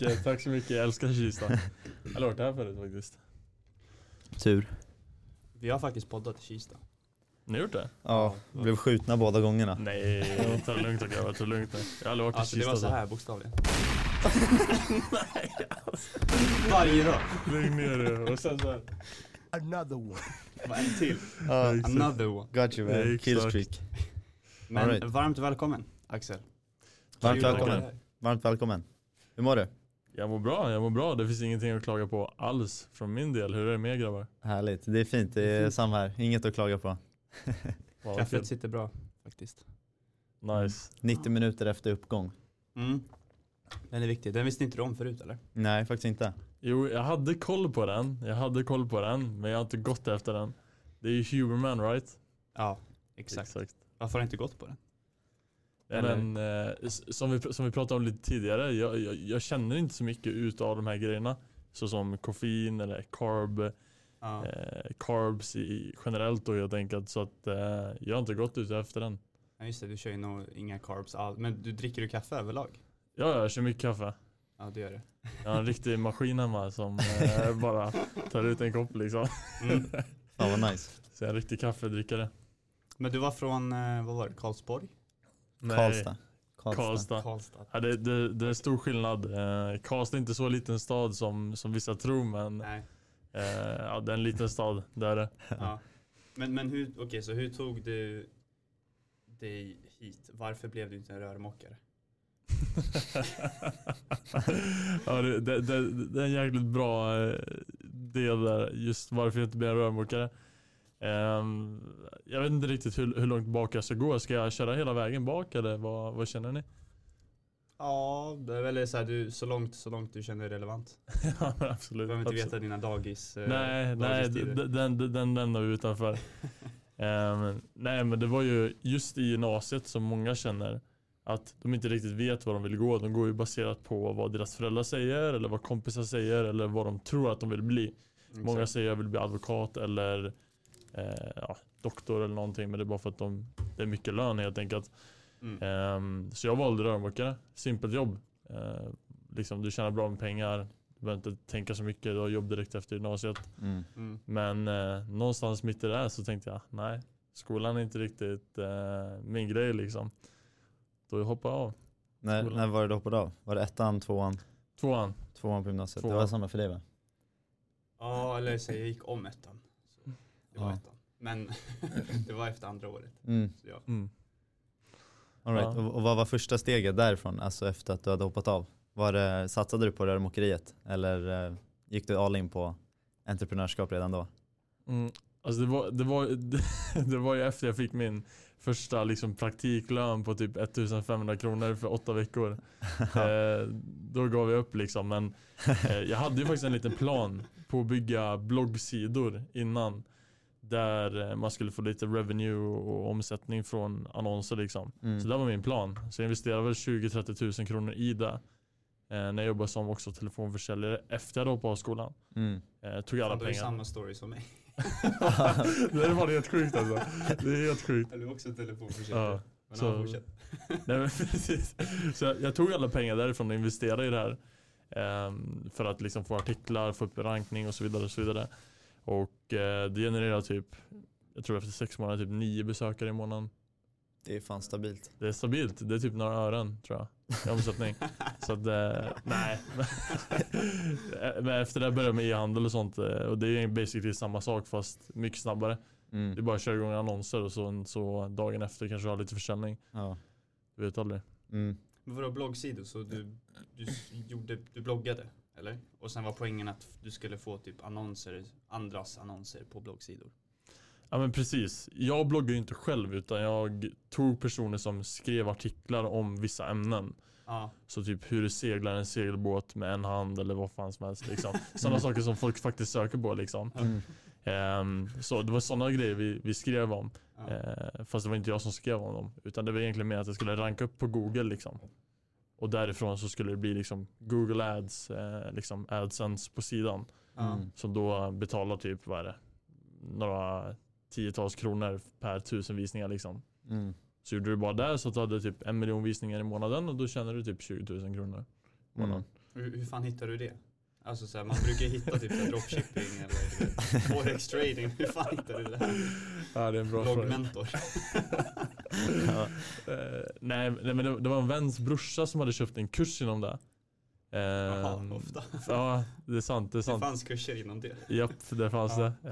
mycket, tack så mycket. Jag älskar Kista. Jag har varit här förut faktiskt. Tur. Vi har faktiskt poddat i Kista. Ni har gjort det? Ja, blev skjutna båda gångerna. Nej, ta det lugnt grabbar, ta det lugnt nu. Jag har aldrig varit Alltså i det Kista var så här bokstavligen. Varje dag. Lugn ner dig. Och sen så här. Another one. Bara en till. Ja, Another one. got you man. Exakt. Killstreak. Men All right. varmt välkommen Axel. Varmt Kul att välkommen. ha dig här. Varmt välkommen. Hur mår du? Jag mår bra, jag mår bra. Det finns ingenting att klaga på alls från min del. Hur är det med grabbar? Härligt. Det är fint. Det är samma här. Inget att klaga på. Wow, Kaffet kul. sitter bra faktiskt. Nice. 90 minuter efter uppgång. Mm. Den är viktig. Den visste inte du om förut eller? Nej, faktiskt inte. Jo, jag hade koll på den. Jag hade koll på den, men jag har inte gått efter den. Det är ju Huberman right? Ja, exakt. Exakt. Varför har du inte gått på den? Eller- men, eh, som, vi, som vi pratade om lite tidigare, jag, jag, jag känner inte så mycket ut av de här grejerna. Såsom koffein eller carb, Ja. eh, carbs i, generellt då helt enkelt. Så att eh, jag har inte gått ut efter den. ja just det, du kör ju nog inga carbs alls. Men du dricker du kaffe överlag? Ja, jag kör mycket kaffe. Ja det gör det. Jag har en riktig maskin hemma som eh, bara tar ut en kopp liksom. Mm. Fan vad nice. Så jag är en riktig kaffedrickare. Men du var från, eh, vad var det, Karlsborg? Nej, Karlstad. Karlstad. Karlstad. Ja, det, det, det är stor skillnad. Eh, Karlstad är inte så liten stad som, som vissa tror men eh, ja, det är en liten stad. Det är det. Ja. Men, men hur, okej så hur tog du dig hit? Varför blev du inte en rörmokare? ja, det, det, det, det är en jäkligt bra eh, del där, just varför jag inte blir en rörmokare. Ehm, jag vet inte riktigt hur, hur långt bak jag ska gå. Ska jag köra hela vägen bak eller vad, vad känner ni? Ja, det är väl så här, du, så långt, så långt du känner det relevant. ja, absolut. Du behöver inte absolut. veta dina dagis eh, Nej, nej den, den, den lämnar vi utanför. Ehm, nej men det var ju just i gymnasiet som många känner att de inte riktigt vet vad de vill gå. De går ju baserat på vad deras föräldrar säger eller vad kompisar säger eller vad de tror att de vill bli. Många säger jag vill bli advokat eller ja, doktor eller någonting men det är bara för att de, det är mycket lön helt enkelt. Mm. Ehm, så jag valde rörmokare, simpelt jobb. Eh, liksom, du tjänar bra med pengar, du behöver inte tänka så mycket, du har jobb direkt efter gymnasiet. Mm. Mm. Men eh, någonstans mitt i det här så tänkte jag, nej, skolan är inte riktigt eh, min grej liksom. Då hoppade jag av. När, Skolan. när var det du hoppade av? Var det ettan, tvåan? Tvåan. Tvåan på gymnasiet? Tvåan. Det var samma för dig va? Ja, eller så jag gick om ettan. Det var Ja. ettan. Men det var efter andra året. Mm. Så ja. Mm. All right. Ja. och, och vad var första steget därifrån? Alltså efter att du hade hoppat av? Var det, satsade du på rörmokeriet? Eller eh, gick du all in på entreprenörskap redan då? Mm. Alltså det var, det, var, det, var ju efter jag fick min första liksom praktiklön på typ 1500 kronor för åtta veckor. eh, då gav jag upp liksom. Men eh, jag hade ju faktiskt en liten plan på att bygga bloggsidor innan. Där man skulle få lite revenue och omsättning från annonser liksom. Mm. Så det var min plan. Så jag investerade väl 20-30 tusen kronor i det. Eh, när jag jobbade som också telefonförsäljare efter jag av skolan. Mm. Eh, tog alla Fan, du pengar. samma story som mig. det är bara helt sjukt alltså. Det är helt sjukt. Eller också telefonförsäljare. Ja, Men så- fortsätt. Nej, men precis. Så jag, jag tog alla pengar därifrån och investerade i det här. ehm, för att liksom få artiklar, få upp rankning och så vidare. Och så vidare. Och eh, det genererar typ, jag tror efter sex månader, typ nio besökare i månaden. Det är fan stabilt. Det är stabilt. Det är typ några ören tror jag i omsättning. så att, eh, nej. Men efter det började jag med e-handel och sånt. eh, Och det är basically samma sak fast mycket snabbare. Det är Mm. bara att köra igång annonser och så, så dagen efter kanske du har lite försäljning. Ja. Du vet aldrig. Mm. Men vadå bloggsidor? Så du, du, gjorde, du bloggade? Eller? Och sen var poängen att du skulle få typ annonser, andras annonser på bloggsidor. Ja men precis. Jag bloggar ju inte själv utan jag tog personer som skrev artiklar om vissa ämnen. Ja. Så typ hur du seglar en segelbåt med en hand eller vad fan som helst. Liksom. Sådana saker som folk faktiskt söker på. Liksom. Mm. Ehm, så det var sådana grejer vi, vi skrev om. ja. Eh, fast det var inte jag som skrev om dem. Utan det var egentligen mer att jag skulle ranka upp på Google. Liksom. Och därifrån så skulle det bli liksom Google Ads, eh, liksom AdSense på sidan. Mm. Som då betalar typ, vad är det? Några tiotals kronor per tusen visningar liksom. Mm. Så gjorde du bara där så att du hade typ en miljon visningar i månaden och då tjänade du typ 20 000 kronor i månaden. Mm. Hur, hur fan hittar du det? Alltså så här, man brukar hitta typ dropshipping eller forex trading. Hur fan hittar du det här? Ja, det är en bra fråga. Bloggmentor. Ja. Eh, nej, nej men det, det var en väns brorsa som hade köpt en kurs inom det. Eh, Jaha, ofta. Ja, det är sant. Det är Det sant. fanns kurser inom det. Japp, det fanns Ja. det.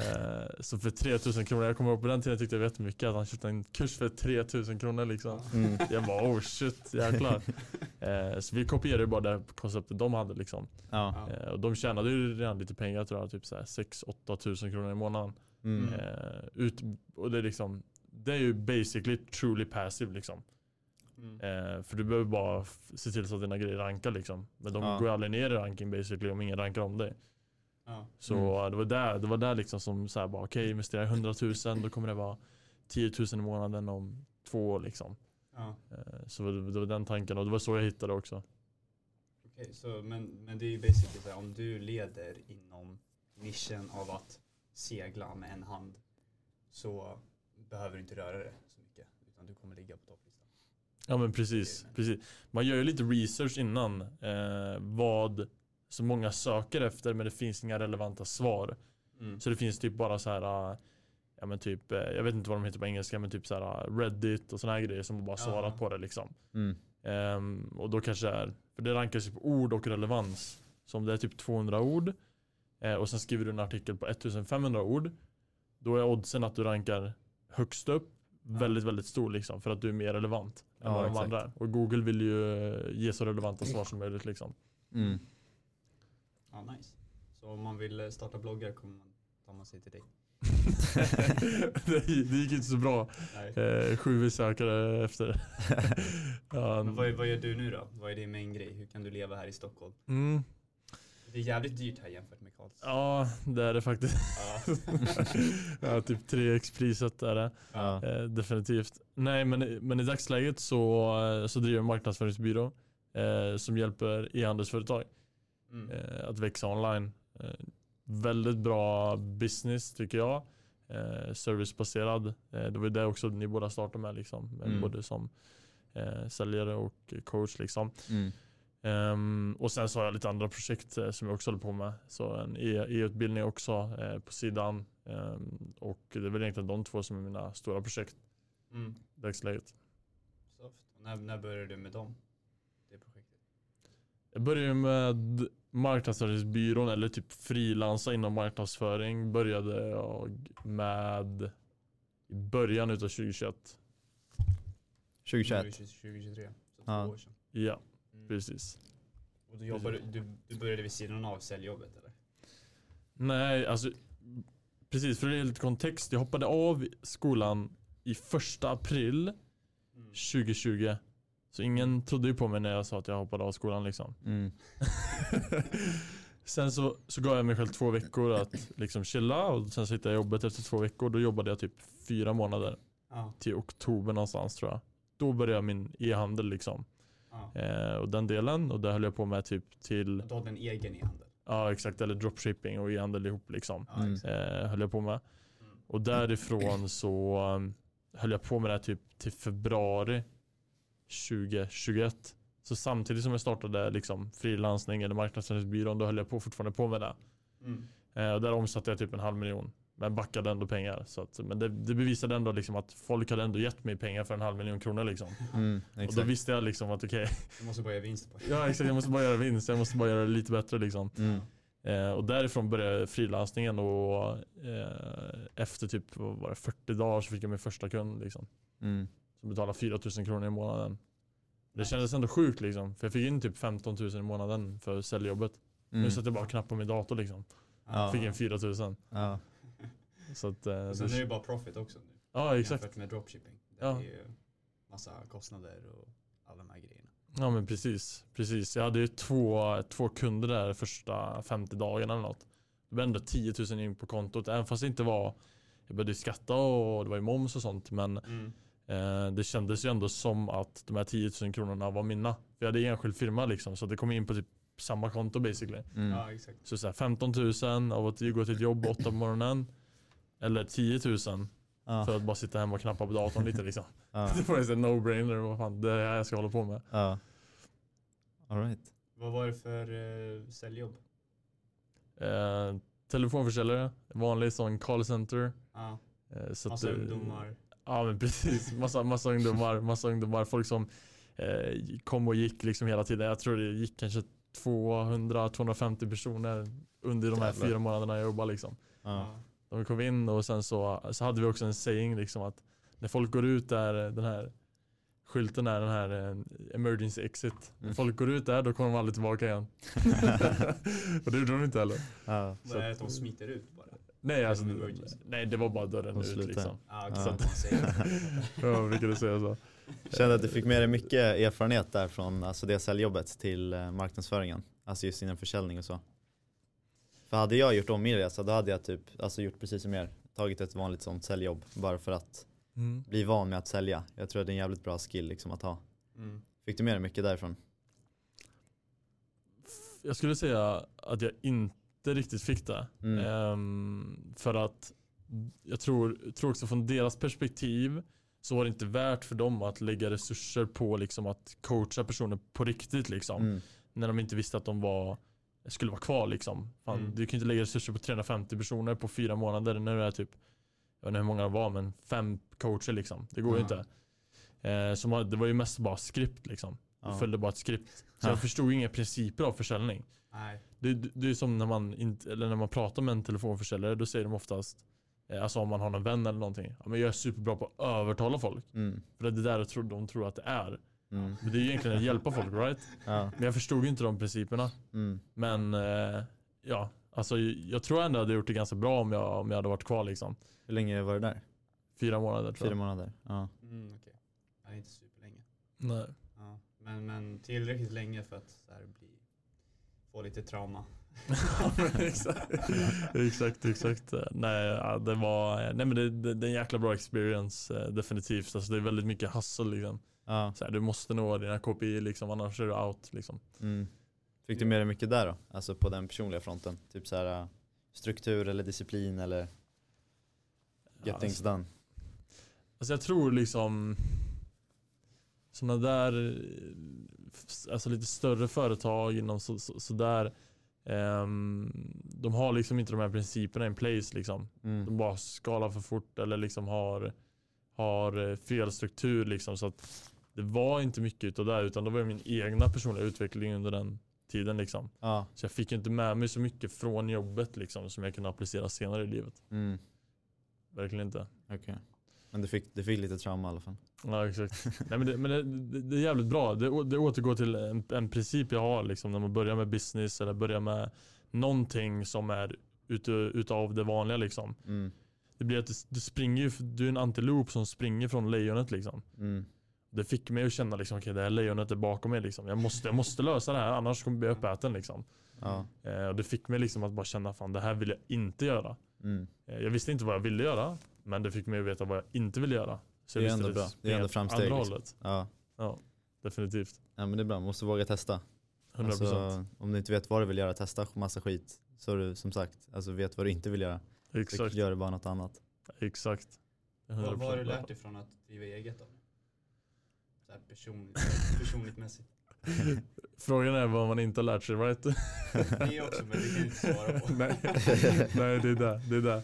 Eh, så för 3000 kronor, jag kommer ihåg på den tiden tyckte jag jättemycket att han köpte en kurs för 3000 kronor liksom. Mm. Jag bara oh shit, jäklar. eh, så vi kopierade ju bara det konceptet de hade liksom. Ja. Eh, och de tjänade ju redan lite pengar tror jag, typ 6-8 tusen kronor i månaden. Mm. Ut, och det är liksom, det är ju basically truly passive liksom. Mm. Eh, för du behöver bara se till så att dina grejer rankar liksom. Men de Ja. går ju aldrig ner i ranking basically om ingen rankar om dig. Ja. Så Mm. det var där, det var där liksom som så här bara okej investera 100 000 då kommer det vara 10 000 i månaden om två år liksom. Ja. Eh, så det, det var den tanken och det var så jag hittade också. Okej, så men, men det är ju basically så här, om du leder inom nischen av att segla med en hand så behöver du inte röra det så mycket utan du kommer ligga på topplistan. Ja men precis, precis. Man gör ju lite research innan eh, vad så många söker efter men det finns inga relevanta svar. Mm. Så det finns typ bara så här äh, Ja men typ, eh, jag vet inte vad de heter på engelska men typ så här äh, Reddit och såna här grejer som bara svarat på det liksom. Mm. Ehm, och då kanske är, för det rankas ju på ord och relevans. Så om det är typ 200 ord eh, och sen skriver du en artikel på 1500 ord. Då är oddsen att du rankar högst upp väldigt, väldigt stor liksom. För att du är mer relevant än Ja, vad de exakt. andra är. Och Google vill ju ge så relevanta svar som möjligt liksom. Mm. Ja, nice. Så om man vill eh, starta bloggar kommer man, tar man sig till dig. det, det gick inte så bra. Nej. Eh, sju besökare efter. ja, Men vad, vad gör du nu då? Vad är din main grej? Hur kan du leva här i Stockholm? mm, Det är jävligt dyrt här jämfört med Karlstad. ja, det är det faktiskt. Ja. ja, typ 3x-priset är det. Ja. Eh, definitivt. Nej, men, men i dagsläget så, eh, så driver jag en marknadsföringsbyrå eh, som hjälper e-handelsföretag Mm. eh, att växa online. Eh, väldigt bra business tycker jag. Eh, servicebaserad. Eh, det var ju det också ni båda startade med liksom. Mm. Både som eh, säljare och coach liksom. Mm. Ehm, och sen så har jag lite andra projekt eh, som jag också håller på med. Så en e- e-utbildning också eh, på sidan. Ehm, och det är väl egentligen de två som är mina stora projekt Mm. i dagsläget. När, när började du med dem? Det projektet? Jag började med marknadsföringsbyrån eller typ frilansa inom marknadsföring. Började jag med i början utav 2021. 2021. 2023. Så två Ja. år sedan. Ja. Precis. Och du, jobbade, du, du började vid sidan av säljjobbet eller? Nej, alltså precis för att ge lite kontext. Jag hoppade av skolan i första april Mm. 2020. Så ingen trodde ju på mig när jag sa att jag hoppade av skolan liksom. Mm. sen så, så gav jag mig själv två veckor att liksom chilla och sen så hittade jag jobbet efter två veckor. Då jobbade jag typ fyra månader Ja. till oktober någonstans tror jag. Då började jag min e-handel liksom. Eh, och den delen och det höll jag på med typ till, Du hade en egen e-handel? ja exakt, eller dropshipping och e-handel ihop liksom. Exakt. Eh, höll jag på med. Mm. Och därifrån så um, höll jag på med det här typ till februari 2021. Så samtidigt som jag startade liksom frilansning eller marknadsföringsbyrån då höll jag på fortfarande på med det. Mm. Eh, och där omsatte jag typ en halv miljon. Men backade ändå pengar. Så att, men det, det bevisade ändå liksom att folk hade ändå gett mig pengar för en halv miljon kronor liksom. Mm. Och då visste jag liksom att okej, Du måste bara göra vinst på ja exakt jag måste bara göra vinst. Jag måste bara göra det lite bättre liksom. Mm. Eh, och därifrån började frilansningen och eh, efter typ var det, 40 dagar så fick jag min första kund liksom. Mm. Som betalade 4000 kronor i månaden. Det kändes ändå sjukt liksom. För jag fick in typ 15 000 i månaden för säljjobbet. Nu Mm. satt jag bara och knappade på min dator liksom. Ja. Fick in 4000. Ja. Så att, eh, Och sen är det, det bara profit också nu. ja exakt. Jämfört med dropshipping. Det Ja. är ju massa kostnader och alla de här grejerna. Ja men precis. precis. Jag hade ju två, två kunder där första 50 dagarna eller något. Det blev ändå 10 000 in på kontot. Även fast det inte var, jag började skatta och det var ju moms och sånt. Men Mm. eh, det kändes ju ändå som att de här 10 000 kronorna var mina. För jag hade enskild firma liksom. Så det kom in på typ samma konto basically. Mm. Ja, exakt. Så, så här, 15 000 av att gå till ett jobb 8 på morgonen. Eller 10 000 Ja. för att bara sitta hemma och knappa på datorn lite liksom. Ja. Det var ju en no-brainer. Vad fan, det är det här jag ska hålla på med. Ja. All right. Vad var det för uh, säljjobb? Eh, telefonförsäljare, vanlig sån callcenter. Ja, Eh, så massa att, eh, ungdomar. Ja men precis, massa, massa ungdomar, massa ungdomar, folk som eh, kom och gick liksom hela tiden. Jag tror det gick kanske 200-250 personer under de här Jävlar. fyra månaderna jag jobbade liksom. Ja. De kom in och sen så, så hade vi också en saying liksom att när folk går ut där, den här skylten är den här eh, emergency exit. När Mm. folk går ut där då kommer de aldrig tillbaka igen. och det gjorde de inte heller. Ja. Är det att de smiter ut bara? Nej, alltså, nej det var bara dörren Och ut slutar. liksom. Ja, Ja. så. Ja, säga så. Kände att du fick med dig mycket erfarenhet där från alltså det säljjobbet till eh, marknadsföringen. Alltså just inom försäljning och så. För hade jag gjort om min resa då hade jag typ alltså gjort precis som er. Tagit ett vanligt sånt säljjobb bara för att Mm. bli van med att sälja. Jag tror att det är en jävligt bra skill liksom att ha. Mm. Fick du med dig mycket därifrån? Jag skulle säga att jag inte riktigt fick det. Mm. Ehm, för att jag tror, tror också från deras perspektiv så var det inte värt för dem att lägga resurser på liksom att coacha personer på riktigt liksom. Mm. När de inte visste att de var, skulle vara kvar liksom. Fan, Mm. Du kan inte lägga resurser på 350 personer på fyra månader när det är typ, jag vet inte hur många det var men fem coacher liksom. Det går ju Ja. inte. Eh, så man, det var ju mest bara skript liksom. Ja. Vi följde bara ett skript. Så Ja. jag förstod inga principer av försäljning. Nej. Det, det, det är som när man, inte, eller när man pratar med en telefonförsäljare, då säger de oftast, eh, alltså om man har en vän eller någonting, ja, men jag är superbra på att övertala folk. Mm. För det är där de tror, de tror att det är. Mm. Men det är ju egentligen att hjälpa folk, right? Ja. Men jag förstod ju inte de principerna. Mm. Men eh, ja, alltså jag tror ändå att jag hade gjort det ganska bra om jag, om jag hade varit kvar liksom. Hur länge var du där? Fyra månader tror Fyra jag. månader? Ja. Mm, okej. Ja, inte superlänge. Nej. Ja. Men, men tillräckligt länge för att så här, bli, få lite trauma. exakt, exakt, exakt. Nej, det var, nej men det, det, det är en jäkla bra experience eh, definitivt. Alltså det är väldigt mycket hustle liksom. Ja. Så här, du måste nå dina KPI liksom, annars är du out liksom. Mm. Fick du med dig mycket där då? Alltså på den personliga fronten? Typ så här äh, struktur eller disciplin eller get Ja, things done? Alltså jag tror liksom sådana där, alltså lite större företag inom så, så, sådär, ehm, de har liksom inte de här principerna in place liksom. Mm. De bara skalar för fort eller liksom har, har eh, fel struktur liksom. Så att det var inte mycket utav det utan det var min egna personliga utveckling under den tiden liksom. Ja. Så jag fick inte med mig så mycket från jobbet liksom som jag kunde applicera senare i livet. Mm. Verkligen inte. Okej. Men du fick, du fick lite trauma i alla fall? Ja exakt. Nej, men det, men det, det, det är jävligt bra. Det, det återgår till en, en princip jag har liksom, när man börjar med business eller börjar med någonting som är ut, utav det vanliga. Liksom. Mm. Det blir att du, du springer du är en antilop som springer från lejonet. Liksom. Mm. Det fick mig att känna liksom, okay, det här lejonet är bakom mig. Liksom. Jag, måste, jag måste lösa det här annars kommer jag bli uppäten. Liksom. Ja. Eh, och det fick mig liksom att bara känna fan det här vill jag inte göra. Mm. Eh, jag visste inte vad jag ville göra men det fick mig att veta vad jag inte ville göra. Så Det är ändå bra. Det är ändå framsteg, Andra liksom. hållet. Ja. Ja, definitivt. ja men det är bra, man måste våga testa. 100%. Alltså, om du inte vet vad du vill göra, testa massa skit. Så du som sagt, alltså vet vad du inte vill göra. Så exakt. gör du bara något annat. Exakt. Vad, vad har du 100% lärt dig från att driva eget då? Här personligt, personligt mässigt. Frågan är vad man inte har lärt sig, right? Det också, men det kan jag inte svara på. Nej. Nej, det är det. det, är det.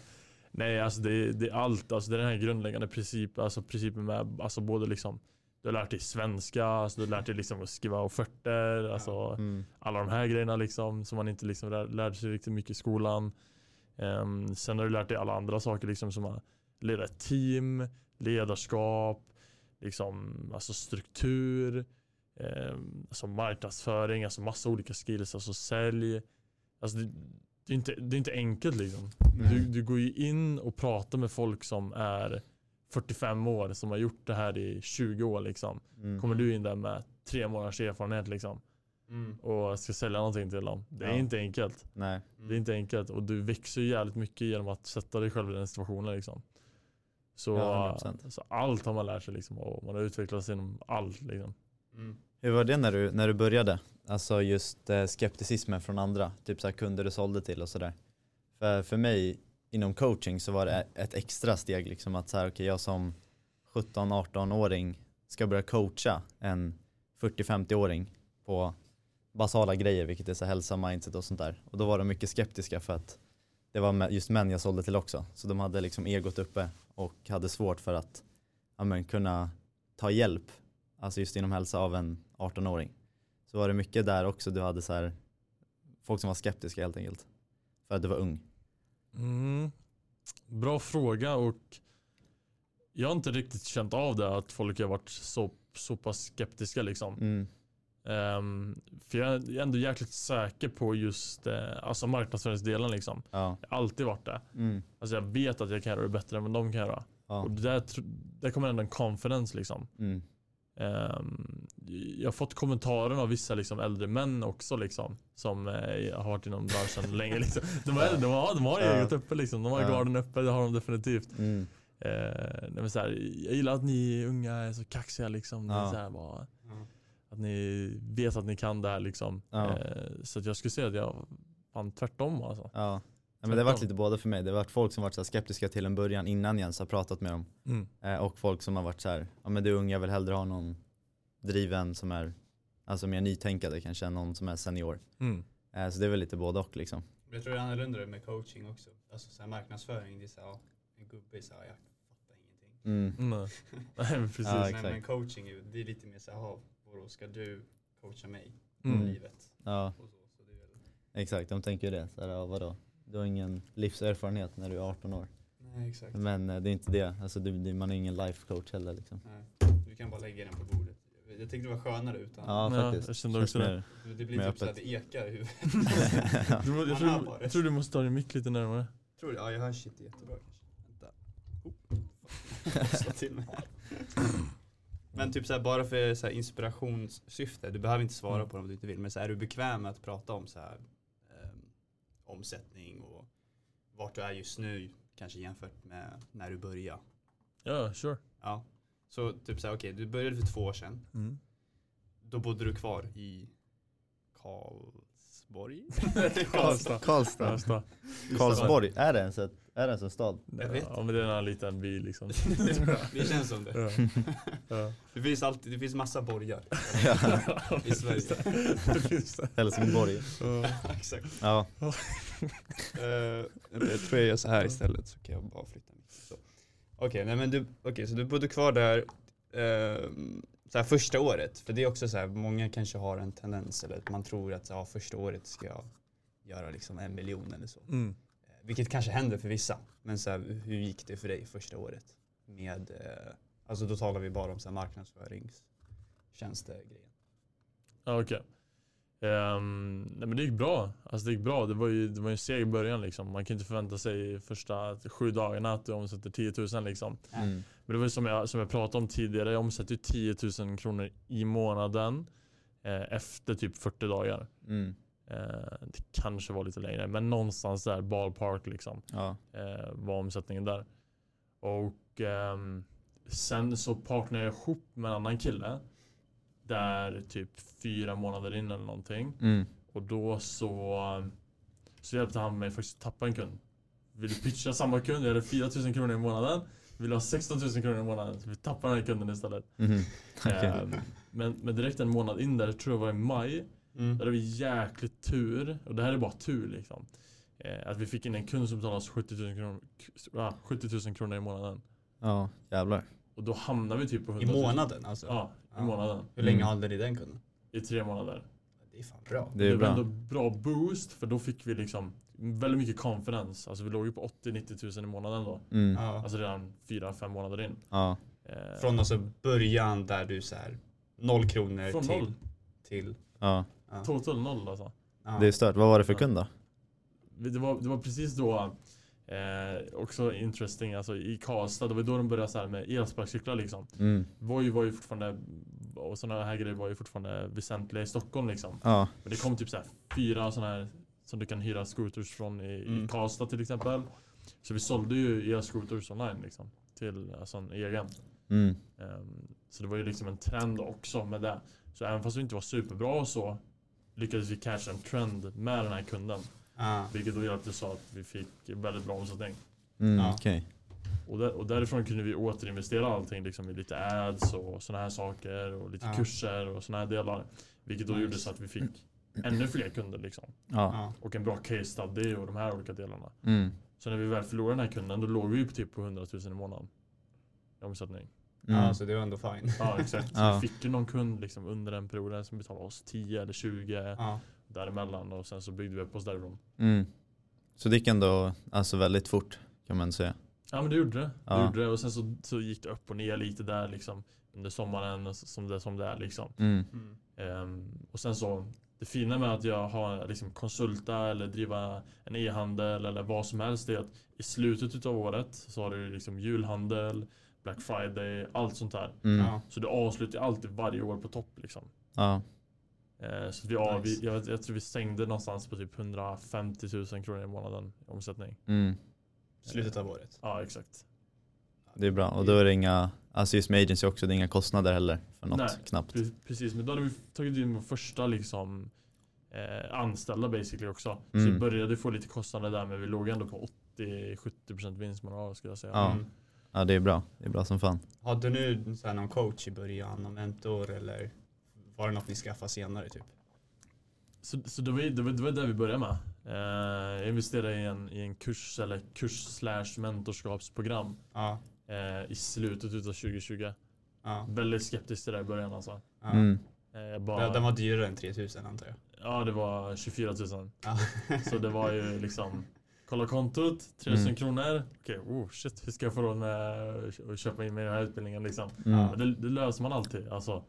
Nej, alltså det, är- det är allt. Alltså det är den här grundläggande principen, alltså principen med, alltså både liksom, du har lärt dig svenska, alltså du har lärt dig liksom att skriva offerter, alltså Mm. alla de här grejerna liksom som man inte liksom lär, lärde sig riktigt mycket i skolan. Ehm, sen har du lärt dig alla andra saker liksom som att leda ett team, ledarskap, liksom, alltså struktur, ehm, alltså marknadsföring, alltså massa olika skills, alltså sälj. Alltså det, det, är, inte, det är inte enkelt liksom. Du, du går ju in och pratar med folk som är 45 år, som har gjort det här i 20 år liksom. Mm. Kommer du in där med tre månaders erfarenhet liksom Mm. och ska sälja någonting till dem. Det är Ja. inte enkelt. Nej. Det är inte enkelt och du växer ju jävligt mycket genom att sätta dig själv i den situationen liksom. Så, Ja, 100%. så allt har man lärt sig liksom och man har utvecklats inom allt liksom. Mm. Hur var det när du, när du började? Alltså just eh, skepticismen från andra, typ så här kunder du sålde till och sådär. För, för mig inom coaching så var det ett extra steg liksom att så här, okay, jag som 17-18-åring ska börja coacha en 40-50-åring på basala grejer, vilket är så hälsa, mindset och sånt där. Och då var de mycket skeptiska för att det var just män jag sålde till också. Så de hade liksom egot uppe och hade svårt för att ja, men, kunna ta hjälp, alltså just inom hälsa av en 18-åring. Så var det mycket där också, du hade så här folk som var skeptiska helt enkelt. För att du var ung. Mm. Bra fråga och jag har inte riktigt känt av det att folk har varit så, så pass skeptiska liksom. Mm. Ehm, för jag är ändå jäkligt säker på just eh, alltså marknadsföringsdelen liksom. Ja. Jag har alltid varit det. Mm. Alltså jag vet att jag kan göra det bättre än vad de kan göra. Ja. Och där, där kommer ändå en confidence liksom. Mm. Ehm, jag har fått kommentarer av vissa liksom, äldre män också liksom, som eh, har varit inom branschen länge. Liksom. De, har, de, har, de har Ja. eget uppe liksom. De har Ja. garden uppe, det har de definitivt. Mm. Eh, nej, men så här, jag gillar att ni unga är så kaxiga liksom. Ni, är Ja. så här, bara, Ja. Att ni vet att ni kan det här liksom. Ja. Eh, så att jag skulle säga att jag fan tvärtom alltså. Ja. Ja, men det har varit lite både för mig. Det har varit folk som varit så här skeptiska till en början innan Jens har pratat med dem. Mm. Eh, och folk som har varit så här, ja men du är ung, jag vill hellre ha någon driven som är alltså mer nytänkande kanske än någon som är senior. Mm. Eh, så det är väl lite både och liksom. Jag tror det är annorlunda med coaching också. Alltså så här marknadsföring, det är så här, en gubbe är så här, jag fattar ingenting. Mm. Mm. Nej, men precis. Ja, men, exakt. men coaching, det är lite mer så här, "Jaha, vadå ska du coacha mig i Mm. livet? Ja, Och så, så det är väl, exakt. De tänker ju det. Så här, ja, vadå? Du har ingen livserfarenhet när du är 18 år. nej exakt. Men eh, det är inte det. Alltså, du, du, man är ingen life coach heller liksom. Nej, du kan bara lägga den på bordet. Jag tyckte det var skönare utan, Ja, Ja, faktiskt. jag kände Känns också det. det, blir typ så här, öppet. det ekar i huvudet. Du, jag, Man tror, jag tror du måste ta din mick lite närmare. Tror du? Ja, jag hör shit jättebra kanske. Vänta. Oh. Slå till mig här. Men typ så här, bara för så här inspirationssyfte, du behöver inte svara Mm. på det om du inte vill, men så här, är du bekväm med att prata om så här, ehm, omsättning och vart du är just nu, kanske jämfört med när du började? Ja, sure. Ja. Så typ så här, okej, du började för två år sedan, Mm. då bodde du kvar i Karlsborg? Karlstad. Karlstad. Karlstad. Karlsborg, är det ens, ett, är det ens en stad? Jag vet Ja, men det är en liten by liksom. Det känns som det. ja. Ja. Det finns alltid, det finns massa borgar Ja. i Sverige. Det finns det. Helsingborg. Ja. Exakt. Ja. Uh, jag tror jag gör så här istället så kan jag bara flytta. Okej, nej men du, okay, så du bodde kvar där ehm, så här första året. För det är också så här, många kanske har en tendens eller att man tror att ja, första året ska jag göra liksom en miljon eller så. Mm. Eh, Vilket kanske händer för vissa. Men så här, hur gick det för dig första året? Med, eh, alltså då talar vi bara om så här marknadsföringstjänster-grejen. Ja, okej. Ehm, nej men det gick bra. Alltså det gick bra. Det var ju, det var ju en seg början liksom. Man kan inte förvänta sig första sju dagarna att du omsätter 10 000 liksom. Mm. Men det var som jag, som jag pratade om tidigare. Jag omsätter ju 10 000 kronor i månaden. Eh, efter typ 40 dagar. Mm. Eh, det kanske var lite längre. Men någonstans där ballpark liksom. Ja. eh, var omsättningen där. Och ehm, sen så partnerade jag ihop med en annan kille. Där typ fyra månader in eller någonting. Mm. Och då så, så hjälpte han mig faktiskt att tappa en kund. Vill du pitcha samma kund? Jag hade 4000 kronor i månaden. Vill du ha 16 000 kronor i månaden? Så vi tappar den här kunden istället. Mhm. Okej. Ehm, men, men direkt en månad in där, tror jag var i maj. Mm. Där hade vi jäkligt tur, och det här är bara tur liksom. Eh, att vi fick in en kund som betalade oss 70 000 kronor, ah, 70 000 kronor i månaden. Ja, jävlar. Och då hamnar vi typ på 100 I 000. månaden alltså? Ja, i Ja. månaden. Hur länge Mm. hade ni den kunden? I tre månader. Det är fan bra. Det är var bra. ändå bra boost för då fick vi liksom väldigt mycket confidence. Alltså vi låg ju på 80-90 000 i månaden då. Mm. Ja. Alltså redan 4-5 månader in. Ja. Eh, Från alltså början där du så här noll kronor Från till, noll. till ja. ja. Total noll alltså. Ja. Det är stört. Vad var det för kund då? Det var, det var precis då eh, också interesting, alltså i Karlstad, det var då de började så här med elsparkcyklar liksom. Mm. Voi var ju fortfarande, och sådana här grejer var ju fortfarande väsentliga i Stockholm liksom. Ja. Men det kom typ så här fyra sådana här som du kan hyra scooters från i, Mm. i Karlstad till exempel. Så vi sålde ju elscooters online liksom. Till alltså en egen. Mm. Ehm, så det var ju liksom en trend också med det. Så även fast vi inte var superbra och så lyckades vi catcha en trend med den här kunden. Ja. Vilket då hjälpte så att vi fick väldigt bra omsättning. Mm. Ja. Okej. Och, där, och därifrån kunde vi återinvestera allting liksom i lite ads och sådana här saker och lite Ja. kurser och sådana här delar. Vilket då Nice. gjorde så att vi fick ännu fler kunder liksom. Ja. Och en bra case study och de här olika delarna. Mm. Så när vi väl förlorade den här kunden då låg vi ju på typ på 100 000 i månaden. I omsättning. Mm. ja, så det var ändå fine. Ja exakt. Så Ja. vi fick ju någon kund liksom under den perioden som betalade oss 10 eller 20 Ja. däremellan och sen så byggde vi upp oss därifrån. Mm. Så det gick ändå alltså väldigt fort kan man säga. Ja men det gjorde det. det, Ja. gjorde det. Och sen så, så gick det upp och ner lite där liksom under sommaren som det, som det är liksom. Mm. Mm. Ehm, och sen så det fina med att jag har liksom konsulta eller driva en e-handel eller vad som helst är att i slutet utav året så har du liksom julhandel, Black Friday, allt sånt där. Mm. Ja. Så du avslutar alltid varje år på topp liksom. Ja. Eh, så vi, ja, Nice. vi, jag, jag tror vi stängde någonstans på typ 150 000 kronor i månaden i omsättning. Mm. Slutet av året. Ja exakt. Det är bra. Och då är det inga, alltså just med agency också, det är inga kostnader heller för något Nej. knappt. Pre- Precis, men då hade vi tagit in vår första liksom eh, anställda basically också. Så Mm. vi började få lite kostnader där men vi låg ändå på 80-70% vinstmarginal skulle jag säga. Ja. Mm. Ja det är bra, det är bra som fan. Hade du så här, någon coach i början, någon mentor eller var det något ni skaffade senare typ? Så, så det, var, det, var, det var där vi började med. Eh, jag investerade i en, i en kurs eller kurs slash mentorskapsprogram Ja. eh, i slutet utav 2020. ja. Väldigt skeptisk till det i början alltså. ja. Mm. Eh, bara, Den- var dyrare än 3000 antar jag. Ja det var 24 000. Ja. Så det var ju liksom Kolla kontot, 3000 Mm. kronor. Okej, oh shit, hur ska jag få råd med att köpa in mig i den här utbildningen liksom? Mm. Men det, det löser man alltid. Alltså,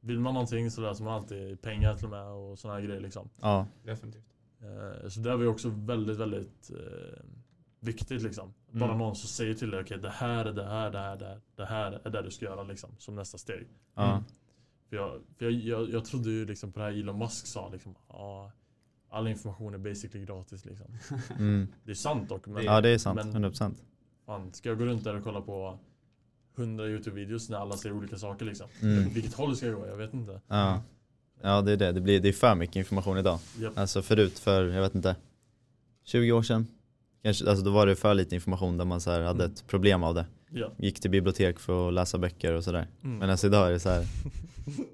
vill man någonting så löser man alltid pengar till och med och sådana här grejer liksom. Ja. Definitivt. Eh, så det var ju också väldigt, väldigt eh, viktigt liksom. Bara Mm. någon som säger till dig, okej det här är det här, det här, det här, det här är det du ska göra liksom. Som nästa steg. Mm. För jag, för jag, jag, jag trodde ju liksom på det här Elon Musk sa liksom, ja, all information är basically gratis liksom. Mm. Det är sant dock, men ja det är sant, Men- 100%. fan, ska jag gå runt där och kolla på 100 YouTube-videos när alla säger olika saker liksom? Mm. Vilket håll ska jag gå? Jag vet inte. Ja. Ja det är det, det, blir, det är för mycket information idag. Japp. Alltså förut för, jag vet inte, 20 år sedan. Kanske, alltså då var det för lite information där man så här hade Mm. ett problem av det. Ja. Gick till bibliotek för att läsa böcker och sådär. Mm. Men alltså idag är det så här,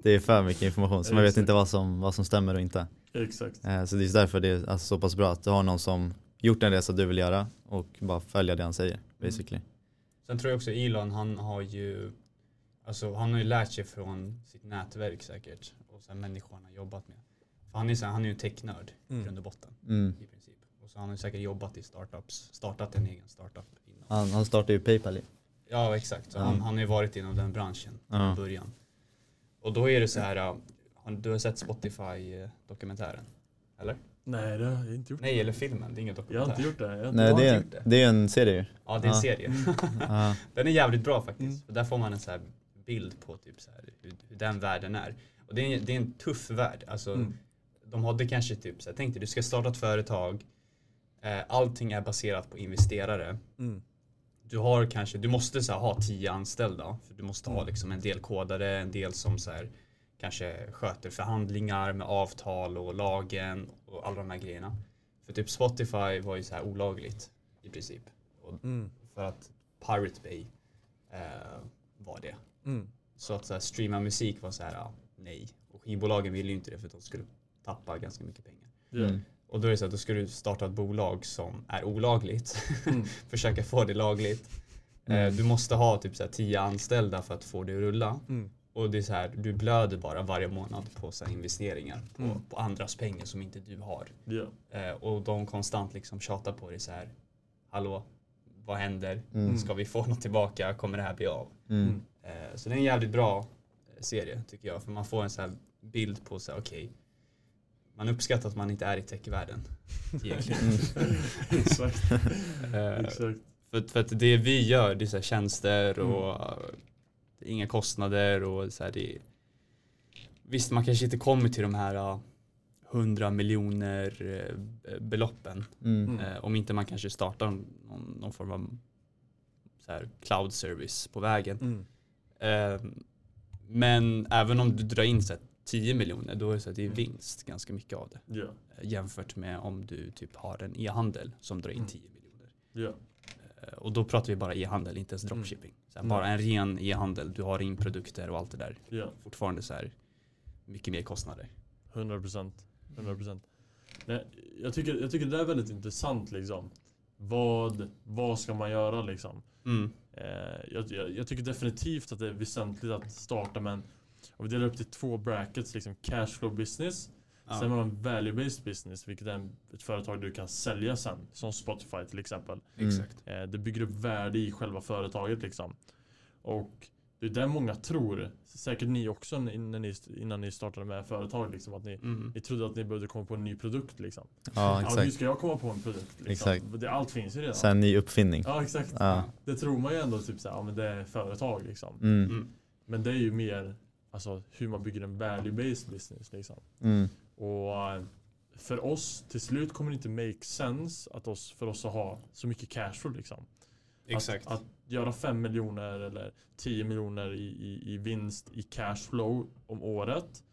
det är för mycket information så man vet inte vad som, vad som stämmer och inte. Exakt. Eh, Så det är därför det är alltså så pass bra att du har någon som gjort en resa du vill göra och bara följa det han säger basically. Sen tror jag också Elon, han har ju Alltså han har ju lärt sig från sitt nätverk säkert och sen människor han har jobbat med. För han är, så här, han är ju en technörd i Mm. grund och botten Mm. i princip. Och så han har ju säkert jobbat i startups, startat en egen startup innan. Han, han startade ju Paypal. Ja exakt, så Ja. han, han har ju varit inom den branschen från början. Och då är det så här, du har sett Spotify-dokumentären? Eller? Nej, det har jag inte gjort. Nej, eller filmen, det är ingen Jag dokumentär. har inte gjort det. Jag inte Nej det är, gjort det. det är en serie. Ja, det är en Ja. serie. Ja. Den är jävligt bra faktiskt. Mm. För där får man en så här bild på typ så här, hur, hur den världen är. Och det är, det är en tuff värld. Alltså, Mm. De hade kanske typ så här, tänk dig du ska starta ett företag. Eh, allting är baserat på investerare. Mm. Du har kanske, du måste så här, ha tio anställda. För du måste ha Mm. liksom en del kodare, en del som så här, kanske sköter förhandlingar med avtal och lagen och alla de här grejerna. För typ Spotify var ju så här olagligt i princip. Mm. för att Pirate Bay eh, var det. Mm. Så att så här, streama musik var så här, ja, nej. Och skivbolagen ville ju inte det för att de skulle tappa ganska mycket pengar. Mm. Och då är det så att då ska du starta ett bolag som är olagligt. Mm. Försöka få det lagligt. Mm. Eh, du måste ha typ så här, tio anställda för att få det att rulla. Mm. Och det är så här, du blöder bara varje månad på så här, investeringar på, Mm. på andras pengar som inte du har. Eh, och de konstant liksom tjatar på dig så här. Hallå, vad händer? Mm. Ska vi få något tillbaka? Kommer det här bli av? Mm. Eh, så det är en jävligt bra serie tycker jag. För man får en så här bild på så här, okej. man uppskattar att man inte är i techvärlden. Egentligen. Mm. Exakt. Eh, Exakt. för, för att det vi gör, det är så här tjänster Mm. och är inga kostnader och så här det är, Visst, man kanske inte kommer till de här eh, 100 miljoner eh, beloppen. Mm. Mm. Eh, om inte man kanske startar någon, någon form av så här cloud service på vägen. Mm. Men även om du drar in så här, 10 miljoner då är det, så att det är vinst ganska mycket av det. Eh, jämfört med om du typ har en e-handel som drar in Mm. 10 miljoner. Ja. Eh, och då pratar vi bara e-handel, inte ens dropshipping. Så här, Mm. Bara en ren e-handel, du har in produkter och allt det där. Ja. Fortfarande så här mycket mer kostnader. 100 procent. 100%. Nej, jag, tycker, jag tycker det är väldigt intressant liksom. Vad, vad ska man göra liksom? Mm. Eh, jag, jag, jag tycker definitivt att det är väsentligt att starta med en och vi delar upp det i två brackets, liksom cashflow business. Ja. Sen har man value-based business, vilket är ett företag du kan sälja sen. Som Spotify till exempel. Mm. Exakt. Det bygger upp värde i själva företaget liksom. Och det är där många tror, säkert ni också innan ni, innan ni startade med företag, liksom, att ni, Mm. ni trodde att ni behövde komma på en ny produkt. Liksom. Ja, Ja, hur exakt. ska jag komma på en produkt? Liksom? Exakt. Det, allt finns ju redan. Sen ny uppfinning. Ja, exakt. Ja. Det tror man ju ändå, typ såhär, ja men det är företag liksom. Mm. Mm. Men det är ju mer alltså, hur man bygger en value-based business. Liksom. Mm. Och eh, för oss, till slut kommer det inte make sense att oss, för oss att ha så mycket cashflow. Liksom. Exakt. Att, att göra 5 miljoner eller 10 miljoner i, i, i vinst i cashflow om året.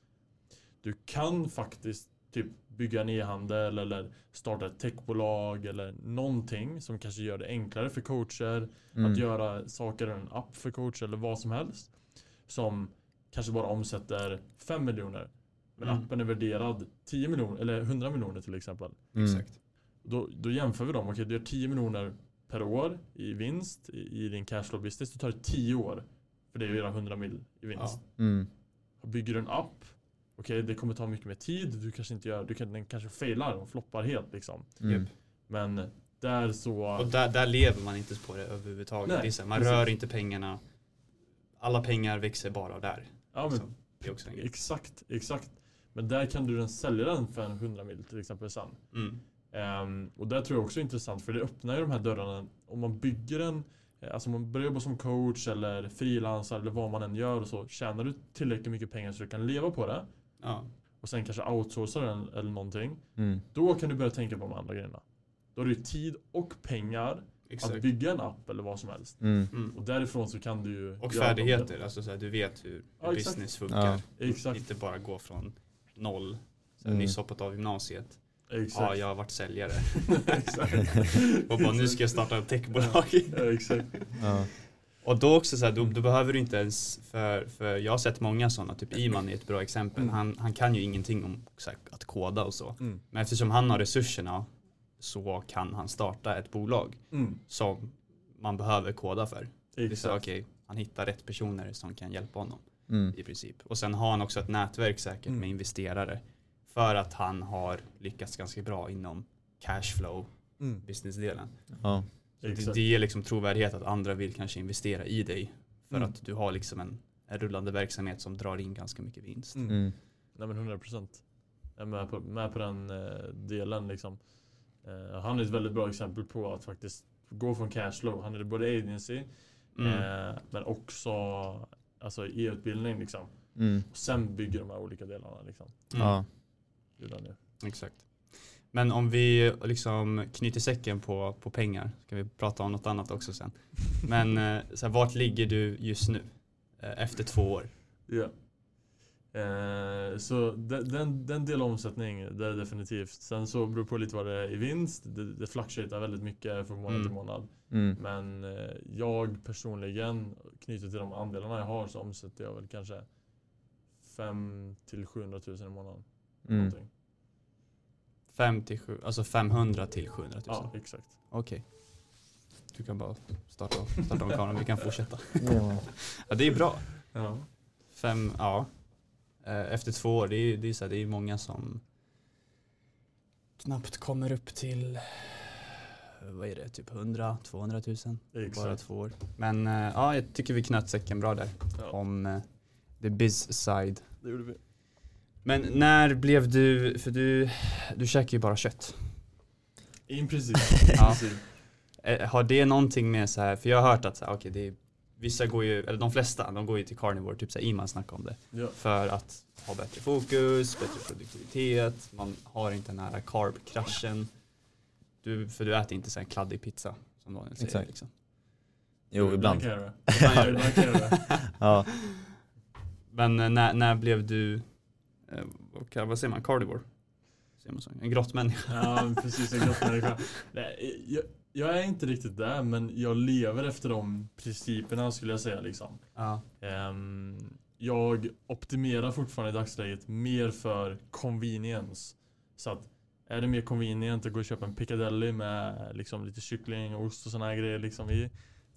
Du kan faktiskt typ bygga en e-handel eller starta ett techbolag eller någonting som kanske gör det enklare för coacher Mm. att göra saker i en app för coacher eller vad som helst. Som kanske bara omsätter 5 miljoner. Men Mm. appen är värderad 10 miljoner eller 100 miljoner till exempel. Mm. Exakt. Då, då jämför vi dem. Okej, du gör 10 miljoner per år i vinst i, i din cashflow business. Det tar 10 år för det att göra 100 mil i vinst. Mm. Bygger du en app, okej det kommer ta mycket mer tid. Du kanske inte gör, du kan, den kanske failar och floppar helt liksom. Mm. Men där så... Och där, där lever man inte på det överhuvudtaget. Nej, det här, man precis. rör inte pengarna. Alla pengar växer bara där. ja, men, Så det är också en grej. exakt, exakt. Men där kan du den sälja den för en 100 mil till exempel sen. Mm. Ehm, och det tror jag också är intressant för det öppnar ju de här dörrarna. Om man bygger en, eh, alltså om man börjar jobba som coach eller frilansare eller vad man än gör och så tjänar du tillräckligt mycket pengar så du kan leva på det Ja. och sen kanske outsourca den eller någonting. Mm. Då kan du börja tänka på de andra grejerna. Då har du tid och pengar Exakt. att bygga en app eller vad som helst. Mm. Mm. Och därifrån så kan du ju Och färdigheter, alltså så här, du vet hur, Ja, exakt. business funkar. Ja. Exakt. Inte bara gå från noll. Så här, Mm. Nyss hoppat av gymnasiet. Exakt. Ja, jag har varit säljare. Och bara nu ska jag starta ett techbolag. Ja, exakt. Ja. Och då också så här, då, då behöver du inte ens, för, för jag har sett många sådana, typ Iman är ett bra exempel. Mm. Han, han kan ju ingenting om så här, att koda och så. Mm. Men eftersom han har resurserna så kan han starta ett bolag Mm. som man behöver koda för. Det är så Exakt. okej, han hittar rätt personer som kan hjälpa honom Mm. i princip. Och sen har han också ett nätverk säkert Mm. med investerare. För att han har lyckats ganska bra inom cashflow, Mm. businessdelen. Ja. Det, det ger liksom trovärdighet att andra vill kanske investera i dig. För Mm. att du har liksom en, en rullande verksamhet som drar in ganska mycket vinst. Mm. Mm. Nej men 100 procent. Jag är med på, med på den eh, delen liksom. Eh, han är ett väldigt bra exempel på att faktiskt gå från cashflow. Han är både agency Mm. eh, men också alltså e-utbildning liksom. Mm. Och sen bygger de här olika delarna liksom. Mm. Ja. Det nu. Exakt. Men om vi liksom knyter säcken på, på pengar, ska vi prata om något annat också sen. Men eh, så här, vart ligger du just nu? Eh, Efter två år? Ja. Eh, så den, den, den del omsättning, det är definitivt. Sen så beror det på lite vad det är i vinst. Det, det fluctuerar väldigt mycket från månad till Mm. månad. Mm. Men eh, jag personligen, knutet till de andelarna jag har, så omsätter jag väl kanske 5 till 700 000 i månaden. Mm. Någonting. Fem till sju, alltså 500 till 700 000? Ja, exakt. Okej. Du kan bara starta, starta om kameran, vi kan fortsätta. Ja. Ja, det är bra. Ja. Fem, ja. Eh, Efter två år, det är, det är, så här, det är många som knappt kommer upp till, vad är det, typ 100-200 000? Bara Exakt. två år. Men eh, ja, jag tycker vi knöt säcken bra där. Ja, Om eh, the biz side. det gjorde vi. Men när blev du, för du, du käkar ju bara kött. In princip. Ja. I. Eh, Har det någonting med så här, för jag har hört att så här, okej, det är, vissa går ju, eller de flesta, de går ju till carnivore, typ så här, Iman snackade om det. Ja. För att ha bättre fokus, bättre produktivitet, man har inte den här carb-kraschen. Du, för du äter inte så här kladdig pizza, som Daniel säger. Exakt. Liksom. Jo, ibland. Ibland ibland kan jag göra det. Ja. Men när, när blev du, vad, kan- vad säger man, carnivore? En grottmänniska? Ja, precis. En grottmänniska. Nej, jag, jag är inte riktigt där, men jag lever efter de principerna skulle jag säga. Liksom. Ja. Ehm, jag optimerar fortfarande i dagsläget mer för convenience. Så att är det mer convenient att gå och köpa en piccadilly med liksom lite kyckling, ost och såna här grejer liksom i.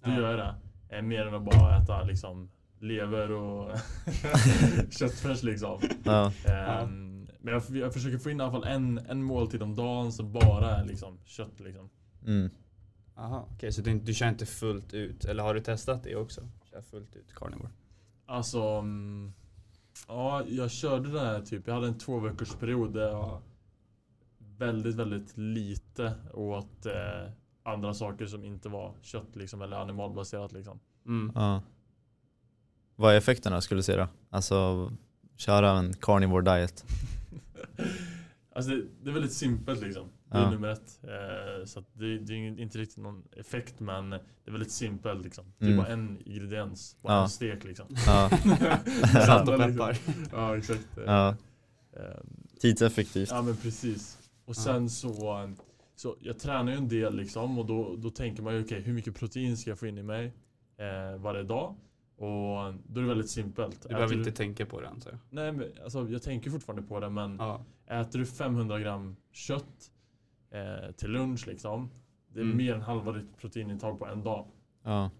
Då Ja. gör jag det. Eh, mer än att bara äta liksom lever och köttfärs liksom. Ja. Ehm, Men jag, jag försöker få in i alla fall en, en måltid om dagen som bara är liksom kött liksom. Mm. Aha, okej så du, du kör inte fullt ut, eller har du testat det också? Kör fullt ut carnivore? Alltså, mm, ja jag körde det här typ, jag hade en två veckors period där jag väldigt, väldigt lite åt eh, andra saker som inte var kött liksom, eller animalbaserat liksom. Mm. ja. Vad är effekterna skulle du säga då? Alltså köra en carnivore diet. alltså det, det är väldigt simpelt liksom. Det är Ja. nummer ett. Eh, så att det, det är inte riktigt någon effekt men det är väldigt simpelt liksom. Det är Mm. bara en ingrediens, bara Ja. en stek liksom. Ja. Salt och peppar. Ja exakt. Ja. Eh, Tidseffektivt. Ja men precis. Och Ja. sen så, så jag tränar ju en del liksom och då, då tänker man ju okej hur mycket protein ska jag få in i mig eh, varje dag? Och då är det väldigt simpelt. Du behöver Äter inte tänka på det antar jag. Nej men alltså jag tänker fortfarande på det men Ja. äter du 500 gram kött eh, till lunch liksom. Det är Mm. mer än halva ditt proteinintag på en dag. Ja.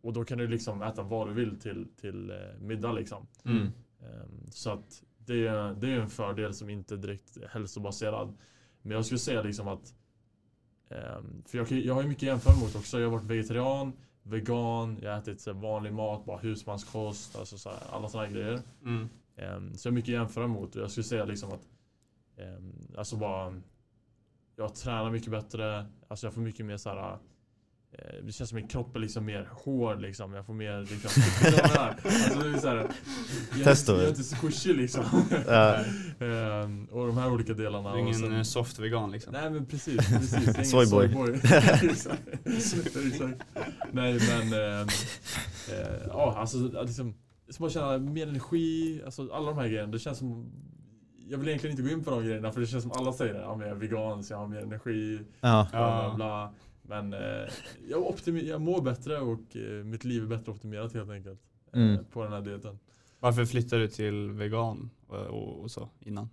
Och då kan du liksom äta vad du vill till, till eh, middag liksom. Mm. Ehm, Så att det är, det är en fördel som inte är direkt hälsobaserad. Men jag skulle säga liksom att ehm, För jag, jag har ju mycket att jämföra mot också. Jag har varit vegetarian, vegan, jag har ätit så vanlig mat, bara husmanskost, alltså så här, alla sådana grejer. Mm. Ehm, Så jag har mycket att jämföra mot och jag skulle säga liksom att ehm, Alltså bara Jag tränar mycket bättre, alltså jag får mycket mer så här. Eh, Det känns som min kropp är liksom mer hård liksom. Jag får mer liksom? Alltså det är så här, jag, Testo. jag är inte så squishy liksom. Ja. Ehm, och de här olika delarna. Du är ingen sen- eh, soft vegan liksom? Nej men precis, precis. Soyboy. Exakt. Nej men, ehm, eh, ja alltså att liksom, jag ska bara känna mer energi, alltså alla de här grejerna. Det känns som, jag vill egentligen inte gå in på de grejerna för det känns som alla säger det. Ja men jag är vegan så jag har mer energi, Ja. bla bla bla. Men eh, jag, jag mår bättre och eh, mitt liv är bättre optimerat helt enkelt. eh, Mm. På den här dieten. Varför flyttade du till vegan och, och, och så innan?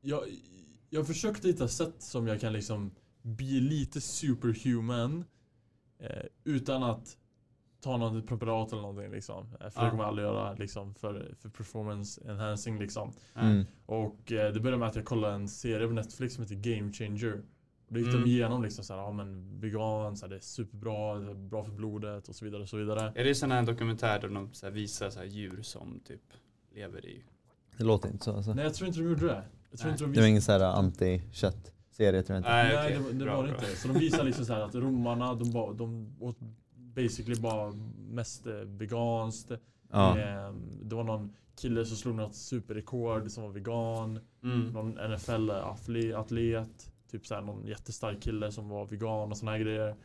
jag, jag försökte hitta sätt som jag kan liksom bli lite superhuman eh, utan att ta något preparat eller någonting liksom. Eh, För Ja. det kommer jag aldrig göra liksom för, för performance enhancing liksom. Mm. Och eh, det började med att jag kollade en serie på Netflix som heter Game Changer. Och då gick Mm. de igenom liksom såhär, ja men vegan, så här, det är superbra, det är bra för blodet och så vidare och så vidare. Är det sån här dokumentär där de så här visar så här djur som typ lever i... Det låter inte så alltså. Nej jag tror inte de gjorde det. Jag tror Nej. inte de Det var ingen sån här anti-kött-serie tror jag inte. Nej, Nej, okej. det, var- det Bra, var det inte. Så de visar liksom så här att romarna, de, ba, de åt basically bara mest eh, veganskt. Ja. Ehm, Det var någon kille som slog något superrekord som var vegan. Mm. Någon NFL-atlet. Typ så här någon jättestark kille som var vegan och här grejer.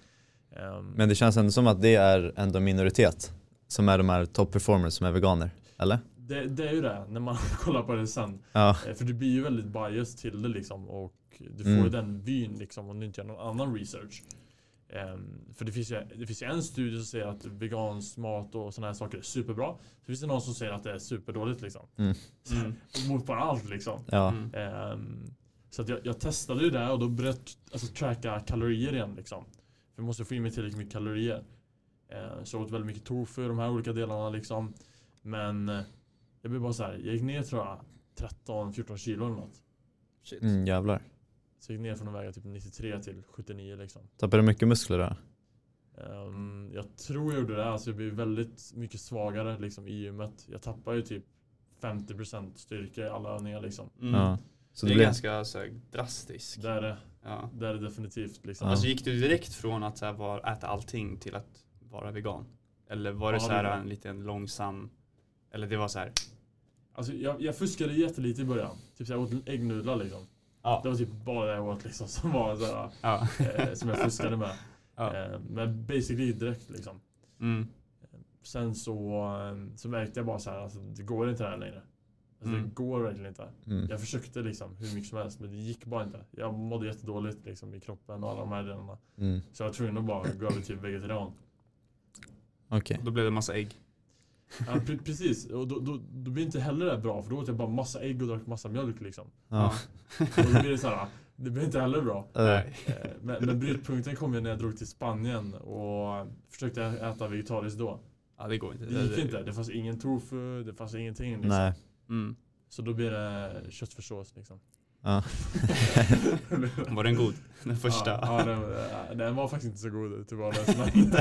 Ehm, Men det känns ändå som att det är ändå minoritet som är de här top performers som är veganer. Eller? det, det är ju det, när man kollar på det sen. Ja. Eh, För du blir ju väldigt biased till det liksom och du får Mm. ju den vyn liksom om du inte gör någon annan research. Ehm, för det finns, ju, det finns ju en studie som säger att vegansk mat och sådana här saker är superbra. Så finns det någon som säger att det är superdåligt liksom. Mm. Så, Mm. Mot bara allt liksom. Ja. Mm. Så att jag, jag testade ju det och då började jag alltså, tracka kalorier igen liksom. För jag måste få i mig tillräckligt mycket kalorier. Ehm, så jag åt väldigt mycket tofu, de här olika delarna liksom. Men eh, jag blev bara så här, jag gick ner tror jag 13-14 kilo eller något. Shit. Mm, jävlar. Så jag gick ner från att väga typ 93 till 79 liksom. Tappar du mycket muskler då? Ehm, jag tror jag gjorde det, alltså jag blev väldigt mycket svagare liksom i gymmet. Jag tappar ju typ 50% styrka i alla övningar liksom. Mm. Ja. Så det det är blir... ganska så här, drastiskt. Det är det, Ja. det är det definitivt liksom. Ja. Alltså gick du direkt från att så här, vara, äta allting till att vara vegan? Eller var det Ja, så det här var- en liten långsam, eller det var så här, Alltså jag, jag fuskade jättelite i början. Typ så jag åt äggnudlar liksom. ja, Det var typ bara det jag åt liksom som var så här, ja, eh, som jag fuskade med. ja. Eh, men basically direkt liksom. Mm. Sen så, eh, så märkte jag bara så här, alltså, det går inte det här längre. Alltså, Mm. Det går verkligen inte. Mm. Jag försökte liksom hur mycket som helst men det gick bara inte. Jag mådde jättedåligt liksom i kroppen och alla de här delarna. Mm. Så jag var tvungen att bara gå över till vegetarian. Okej. Då blev det massa ägg. Ja, pre- precis, och då, då, då blir inte heller det bra för då åt jag bara massa ägg och drack massa mjölk liksom. Ja. Och då blir det så här, det blir inte heller bra. Nej. Eh, Men, men brytpunkten kom ju när jag drog till Spanien och försökte äta vegetariskt då. Ja, det går inte. Det gick inte, det fanns ingen tofu, det fanns ingenting liksom. Nej. Mm. Så då blir det köttfärssås liksom. Ja. Var den god? Den första? Ja, ja den, den var faktiskt inte så god till vardags men...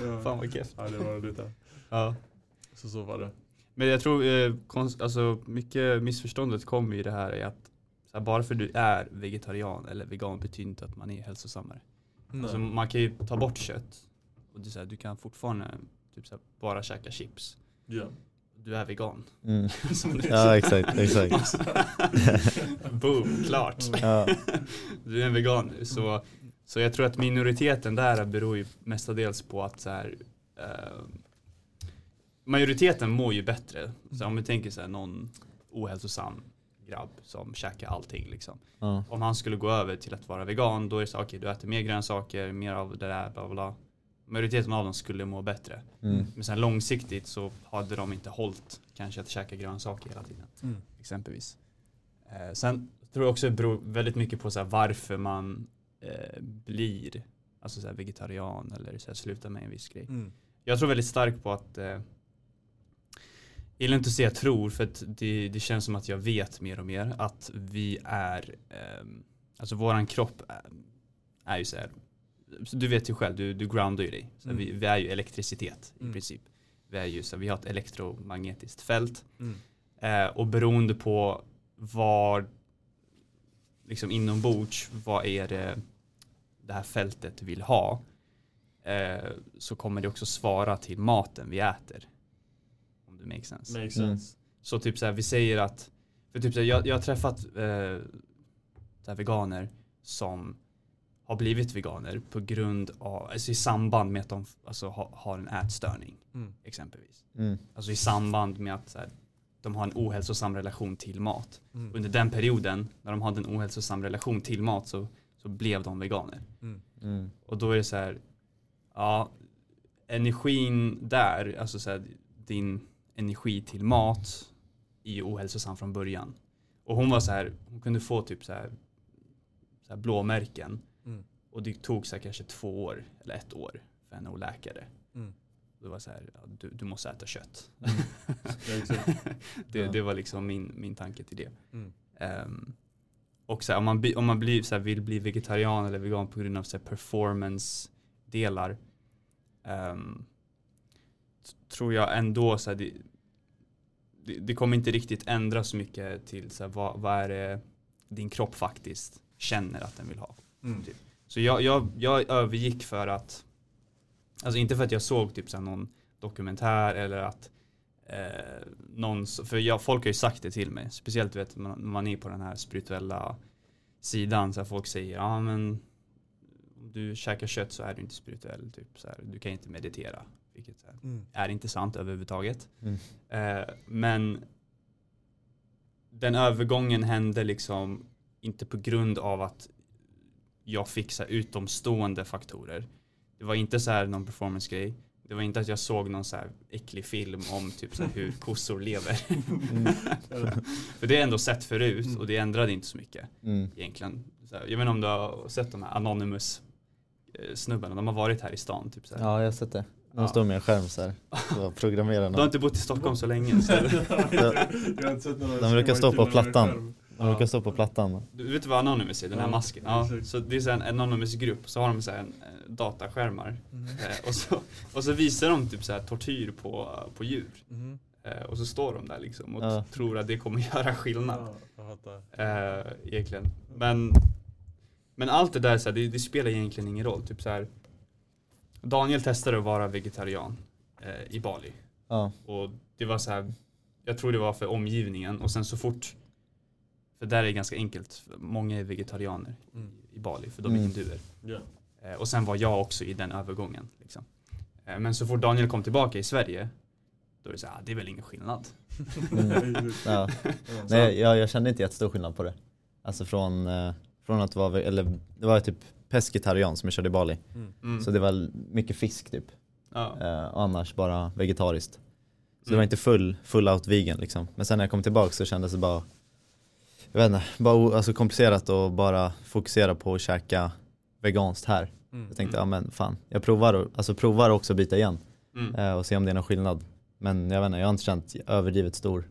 ja, Fan vad keft. ja, det var lite. Ja. Så så var det. Men jag tror, eh, konst, alltså mycket missförståndet kommer i det här i att så här, bara för du är vegetarian eller vegan betyder inte att man är hälsosammare. Alltså, man kan ju ta bort kött och det är så här, du kan fortfarande typ så här, bara käka chips. Ja. Du är vegan. Mm. Ja exakt, exakt. Boom, klart. Ja. Du är en vegan nu. Så, så jag tror att minoriteten där beror ju mestadels på att så här, eh, majoriteten mår ju bättre. Så om vi tänker så här, någon ohälsosam grabb som käkar allting liksom. Ja. Om han skulle gå över till att vara vegan då är det så okej du äter mer grönsaker, mer av det där bla bla. Majoriteten av dem skulle må bättre. Mm. Men sen långsiktigt så hade de inte hållit kanske att käka grönsaker hela tiden Mm. exempelvis. Eh, sen tror jag också det beror väldigt mycket på så här, varför man eh, blir alltså så här, vegetarian eller så här, slutar med en viss grej. Mm. Jag tror väldigt starkt på att eh, jag gillar inte att säga tror för att det, det känns som att jag vet mer och mer att vi är ehm, alltså våran kropp är, är ju så här så du vet ju själv, du, du groundar ju dig. Så Mm. vi, vi är ju elektricitet i Mm. princip. Vi, är ju, så vi har ett elektromagnetiskt fält Mm. Eh, och beroende på var liksom inombords, vad är det det här fältet vill ha eh, så kommer det också svara till maten vi äter. Om det makes sense. Makes Mm. sense. Så typ så här, vi säger att, för typ så här, jag, jag har träffat eh, veganer som har blivit veganer på grund av, alltså i samband med att de alltså, ha, har en ätstörning Mm. exempelvis. Mm. Alltså i samband med att så här, de har en ohälsosam relation till mat. Mm. Under den perioden, när de hade en ohälsosam relation till mat så, så blev de veganer. Mm. Mm. Och då är det så här, ja, energin där, alltså så här, din energi till mat är ju ohälsosam från början. Och hon var så här, hon kunde få typ så här, så här blåmärken Mm. Och det tog så här kanske två år eller ett år för henne att läka det. Mm. Det var så här, ja, du, du måste äta kött. Exakt. det, det var liksom min, min tanke till det. Mm. Ehm, och så här, om man, om man blir, så här, vill bli vegetarian eller vegan på grund av performance-delar t- tror jag ändå så här, det, det, det kommer inte riktigt ändra så mycket till så här, vad, vad är det din kropp faktiskt känner att den vill ha. Mm. Så jag, jag, jag övergick för att, alltså inte för att jag såg typ så någon dokumentär eller att eh, någon, för jag, folk har ju sagt det till mig, speciellt vet man, man är på den här spirituella sidan så här, folk säger ja men om du käkar kött så är du inte spirituell, typ så här, du kan inte meditera, vilket här, Mm. är inte sant överhuvudtaget. Mm. Eh, men den övergången hände liksom inte på grund av att jag fick så här utomstående faktorer. Det var inte så här någon performance grej. Det var inte att jag såg någon så här äcklig film om typ så här hur kossor lever. Mm. För det är ändå sett förut och det ändrade inte så mycket Mm. egentligen. Så här, jag vet inte om du har sett de här Anonymous eh, snubbarna, de har varit här i stan typ så här. Ja jag har sett det. De Ja. står med en skärm så här. Så programmerar De har inte bott i Stockholm så länge. Så jag har De brukar stå på plattan. De brukar stå på plattan. Du vet vad Anonymous är, den här Ja, masken? Ja, så det är så en Anonymous grupp, så har de så en, eh, dataskärmar Mhm. eh, och, så, och så visar de typ så här tortyr på, på djur. Mhm. Eh, och så står de där liksom och Ja. tror att det kommer göra skillnad. Ja. Eh, egentligen. Men, men allt det där, så här, det, det spelar egentligen ingen roll. Typ så här, Daniel testade att vara vegetarian eh, i Bali. Ja. Och det var så här, jag tror det var för omgivningen och sen så fort, för där är det ganska enkelt, många är vegetarianer Mm. i Bali för de är Mm. hinduer. Eh, och sen var jag också i den övergången. Liksom. Eh, men så fort Daniel kom tillbaka i Sverige, då är det så här, ah, det är väl ingen skillnad. Mm. Ja. Nej jag, jag kände inte jättestor skillnad på det. Alltså från, eh, från att vara, eller det var typ pescetarian som jag körde i Bali. Mm. Mm. Så det var mycket fisk typ. Ja. Eh, och annars bara vegetariskt. Så det Mm. var inte full, full out vegan liksom. Men sen när jag kom tillbaka så kändes det bara Jag vet inte, bara alltså komplicerat och bara fokusera på att käka veganskt här. Mm. Jag tänkte, ja men fan, jag provar, och- alltså provar också byta igen Mm. eh, och se om det är någon skillnad. Men jag vet inte, jag har inte känt överdrivet stor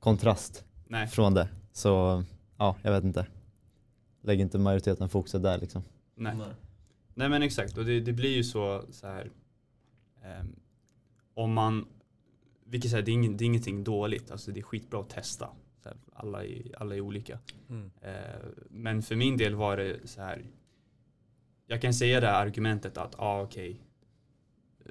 kontrast Nej. från det. Så ja, jag vet inte. Lägg inte majoriteten fokuset där liksom. Nej. Nej. Men exakt och det, det blir ju så, så här. ehm, om man, vilket säger det, är ing- det är ingenting dåligt, alltså det är skitbra att testa. Här, alla, är, alla är olika. Mm. Eh, men för min del var det så här. Jag kan säga det här argumentet att, ja ah, okej.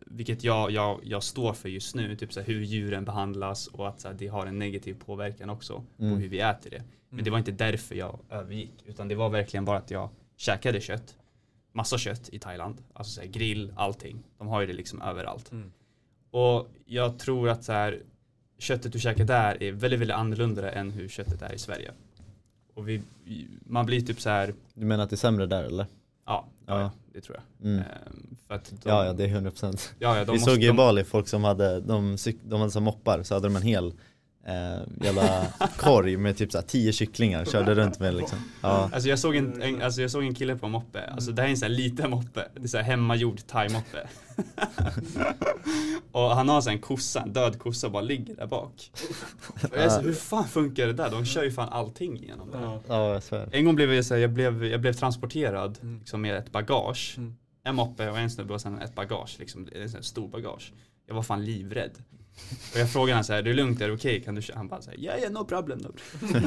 Vilket jag, jag, jag står för just nu, typ så här, hur djuren behandlas och att så här, det har en negativ påverkan också Mm. på hur vi äter det. Men det var inte därför jag övergick, utan det var verkligen bara att jag käkade kött. Massa kött i Thailand, alltså så här, grill, allting. De har ju det liksom överallt. Mm. Och jag tror att så här, köttet du käkar där är väldigt, väldigt annorlunda än hur köttet är i Sverige. Och vi, man blir typ så här, Du menar att det är sämre där eller? ja, ja, det tror jag. Mm. Ehm, de, Ja, ja det är 100%. ja, ja, Vi måste, såg ju i de, Bali folk som hade, de, de hade så moppar, så hade de en hel eh, jävla korg med typ så här 10 kycklingar, körde runt med liksom. Ja, Alltså jag, såg en, en, alltså jag såg en kille på en moppe, alltså det här är en sån här liten moppe, det är så här hemmagjord thai-moppe. och han har så en kossa, en död kossa bara ligger där bak. Och jag så, hur fan funkar det där? De kör ju fan allting igenom det. Ja. ja jag. En gång blev jag så här, jag blev, jag blev transporterad Mm. liksom med ett bagage. Mm. En moppe och en snubbe och sen ett bagage, liksom, en sån här stor bagage. Jag var fan livrädd. Och jag frågade honom så här, är det lugnt, är det okej, kan du köra? Han bara så här, ja ja no problem. No. problem."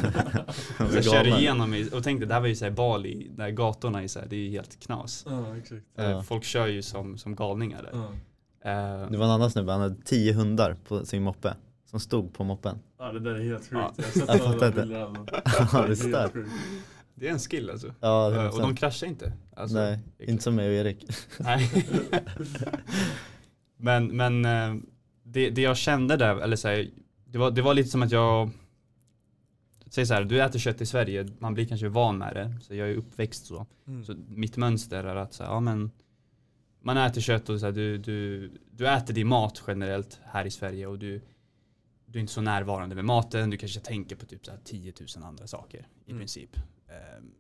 Så jag körde igenom i- och tänkte, det här var ju så här Bali, där gatorna är så här, det är ju helt knas. Eh, Ja. Folk kör ju som, som galningar där. Eh, Det var en annan snubbe, han hade 10 hundar på sin moppe. Som stod på moppen. ja, det där är helt sjukt. Ja. Jag har sett fattar inte. bilder av dem. Ja, det är det är en skill alltså. Ja, Eh, och de 100%. kraschar inte. Alltså, Nej, inte som mig och Erik. Nej. men men det, det jag kände där, eller så här, det, var, det var lite som att jag Säg så här, du äter kött i Sverige, man blir kanske van med det. Så jag är uppväxt så. Mm. Så mitt mönster är att så här, ja men Man äter kött och så här, du, du, du äter din mat generellt här i Sverige och du Du är inte så närvarande med maten, du kanske tänker på typ så här 10 000 andra saker i Mm. princip. Ehm,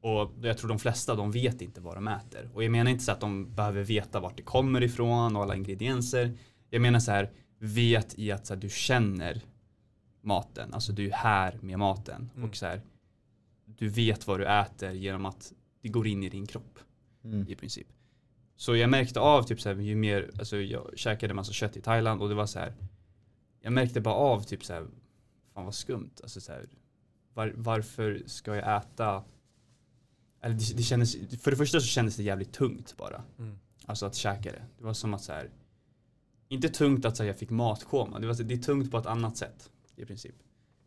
och jag tror de flesta de vet inte vad de äter. Och jag menar inte så att de behöver veta vart det kommer ifrån och alla ingredienser. Jag menar så här, vet i att så här, du känner maten. Alltså du är här med maten. Mm. Och så här, du vet vad du äter genom att det går in i din kropp Mm. i princip. Så jag märkte av typ så här, ju mer, alltså jag käkade massa kött i Thailand och det var så här. Jag märkte bara av typ så här, fan vad skumt. Alltså så här, var, varför ska jag äta? Eller det, det kändes, för det första så kändes det jävligt tungt bara. Mm. Alltså att käka det. Det var som att så här, inte tungt att här, jag fick matkoma. Det, var, så- det är tungt på ett annat sätt i princip.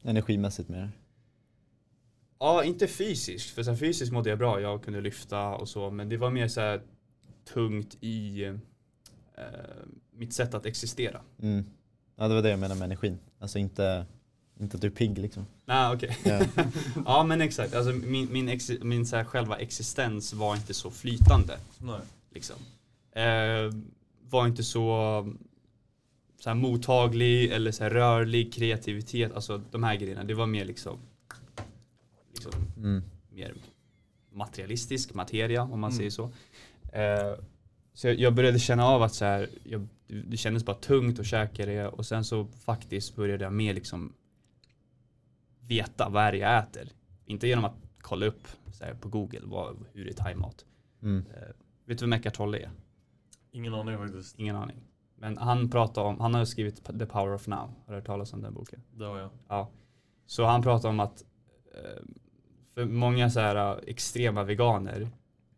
Energimässigt mer. Ja, inte fysiskt. För så här, fysiskt mådde jag bra. Jag kunde lyfta och så. Men det var mer så här tungt i eh, mitt sätt att existera. Mm. Ja det var det jag menade med energin. Alltså inte, inte att du är pigg liksom. Nej, okej. Ja. ja, men exakt. Alltså min, min, ex, min så här, själva existens var inte så flytande. Nej. Liksom. Eh, var inte så, så här, mottaglig eller så här, rörlig, kreativitet. Alltså de här grejerna. Det var mer liksom, liksom Mm. mer materialistisk materia om man Mm. säger så. Eh, så jag, jag började känna av att så här, jag, det kändes bara tungt att käka det och sen så faktiskt började jag mer liksom veta vad är det jag äter. Inte genom att kolla upp så här, på google vad, hur är thaimat. Mm. Eh, vet du vem Eckhart Tolle är? Ingen aning faktiskt. Ingen aning. Men han pratar om, han har skrivit The Power of Now. Har du hört talas om den boken? Det har jag. Ja. Så han pratar om att eh, för många så här eh, extrema veganer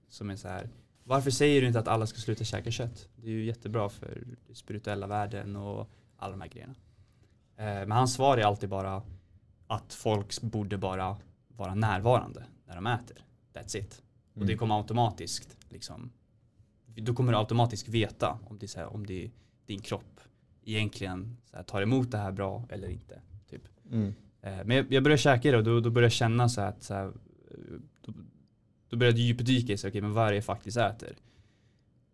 som är så här varför säger du inte att alla ska sluta käka kött? Det är ju jättebra för den spirituella världen och alla de här grejerna. Eh, men hans svar är alltid bara att folk borde bara vara närvarande när de äter. That's it. Och det Mm. kommer automatiskt liksom då kommer du automatiskt veta om det är så här, om det din kropp egentligen så här, tar emot det här bra eller inte. Typ. Mm. Eh, Men jag, jag började käka det och då, då började jag känna så här att så här, eh, då, då började jag djupdyka i så, okay, men vad är det jag faktiskt äter?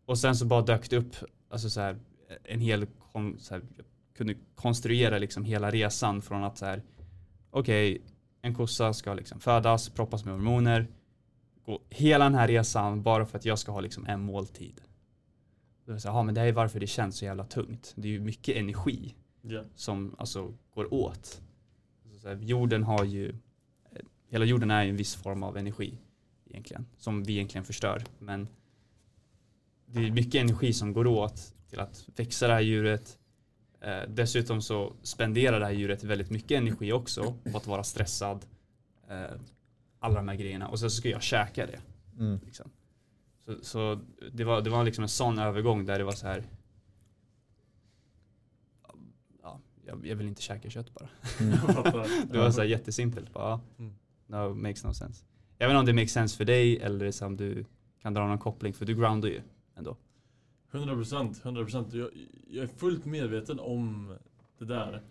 Och sen så bara dök det upp alltså så här, en hel, så här, jag kunde konstruera liksom hela resan från att så här, okej, en kossa ska liksom födas, proppas med hormoner, gå hela den här resan bara för att jag ska ha liksom en måltid. Då är det så här, "Ja, men det här är varför det känns så jävla tungt. Det är ju mycket energi Ja. som alltså går åt. Alltså, så här, jorden har ju, hela jorden är ju en viss form av energi egentligen, som vi egentligen förstör. Men det är mycket energi som går åt till att växa det här djuret. Eh, dessutom så spenderar det här djuret väldigt mycket energi också på att vara stressad. Eh, alla de här grejerna. Och sen så ska jag käka det. Mm. Liksom. Så, så det, var, det var liksom en sån övergång där det var så här. Ja, jag, jag vill inte käka kött bara. Mm. Det var så här jättesimpelt. Bara, Mm. no, makes no sense. Jag vet inte om det makes sense för dig eller som du kan dra någon koppling för du groundar ju ändå. 100 procent, 100 procent. Jag, jag är fullt medveten om det där.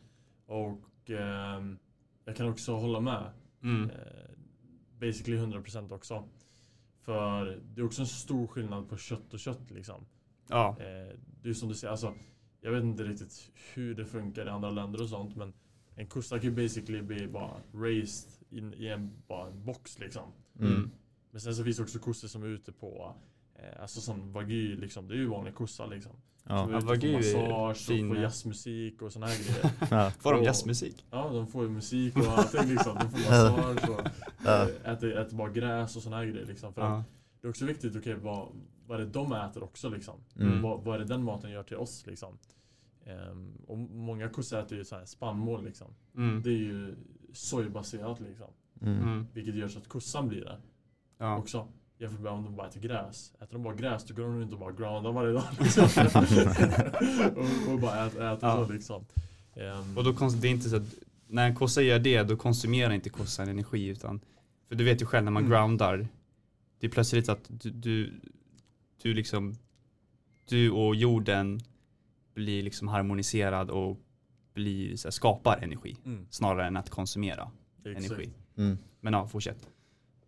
Och ehm, jag kan också hålla med. Mm. Eh, basically 100 procent också. För det är också en stor skillnad på kött och kött liksom. Ja, Eh, det är som du säger, alltså, jag vet inte riktigt hur det funkar i andra länder och sånt men en kossa kan ju basically bli bara raised in, i en, bara en box liksom. Mm. Men sen så finns det också kossor som är ute på Alltså sån wagyu liksom, det är ju vanlig kossa liksom. Ja. Som är Ja, wagyu på är massage och fin, får eh. jazzmusik och såna här grejer. Ja. får de jazzmusik? Ja, de får ju musik och allting liksom. De får massage och Ja. eh, äter, äter bara gräs och såna här grejer liksom. För Ja. det är också viktigt, okej vad, vad är det de äter också liksom? Mm. Vad, vad är det den maten gör till oss liksom? Ehm, och många kossor äter ju så här spannmål liksom. Mm. Det är ju sojbaserat liksom. Mm. Mm. Vilket gör så att kossan blir det Ja. också. Jämfört med om de bara äter gräs. Äter de bara gräs då går de runt och bara groundar varje dag liksom. och, och bara äter, äter Ja. så liksom. Ehm, Och då kons- det är inte så att när en kossa gör det då konsumerar inte kossan energi utan för du vet ju själv när man Mm. groundar det är plötsligt att du, du, du liksom du och jorden blir liksom harmoniserad och blir, så här, skapar energi mm, snarare än att konsumera exakt. energi. Mm. Men ja, fortsätt.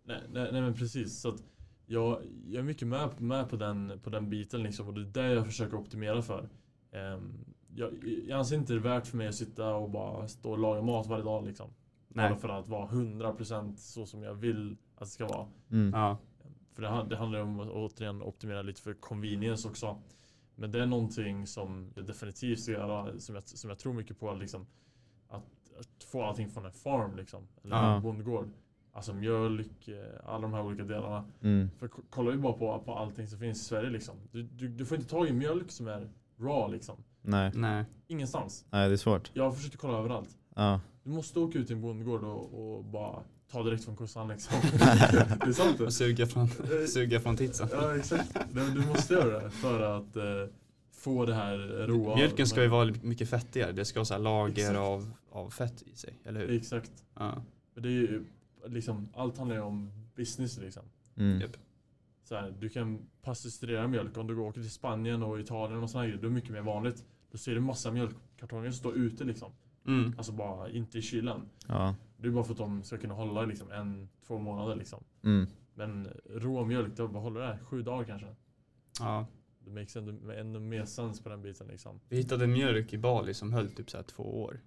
Nej, nej, nej men precis. Så att jag, jag är mycket med, med på, den, på den biten liksom, och det är det jag försöker optimera för. Ehm, jag, jag anser inte det är värt för mig att sitta och bara stå och laga mat varje dag liksom. Nej. Bara för att vara 100% så som jag vill att det ska vara. Mm. Ja. För det, det handlar ju om att återigen optimera lite för convenience också. Men det är någonting som jag definitivt ska göra, som jag, som jag tror mycket på. Liksom, att, att få allting från en farm liksom. Eller Ja. en bondgård. Alltså mjölk, eh, alla de här olika delarna. Mm. För kollar vi bara på, på allting som finns i Sverige liksom. Du, du, du får inte tag i mjölk som är raw liksom. Nej. Nej. Ingenstans. Nej, det är svårt. Jag har försökt kolla överallt. Ja. Du måste åka ut till en bondgård och, och bara ta direkt från kossan liksom. det är sant. Och suga från, suga från titsen. Ja exakt. Du, du måste göra det för att eh, få det här råa. Mjölken ska ju vara mycket fettigare. Det ska ha så här lager Exakt. av, av fett i sig, eller hur? Exakt. Ja. Men det är ju liksom, allt handlar ju om business liksom. Mm. Japp. Så här, du kan pasteurisera mjölk om du går och åker till Spanien och Italien och sådana grejer. Det är mycket mer vanligt. Då ser du massa mjölkkartonger som står ute liksom. Mm. Alltså bara inte i kylen. Ja. Det är bara för att de ska kunna hålla liksom en, två månader liksom. Mm. Men rå mjölk, det vad håller det? Sju dagar kanske? ja. Det makes ännu, ännu mer sens på den biten liksom. Vi hittade mjölk i Bali som höll typ så här två år.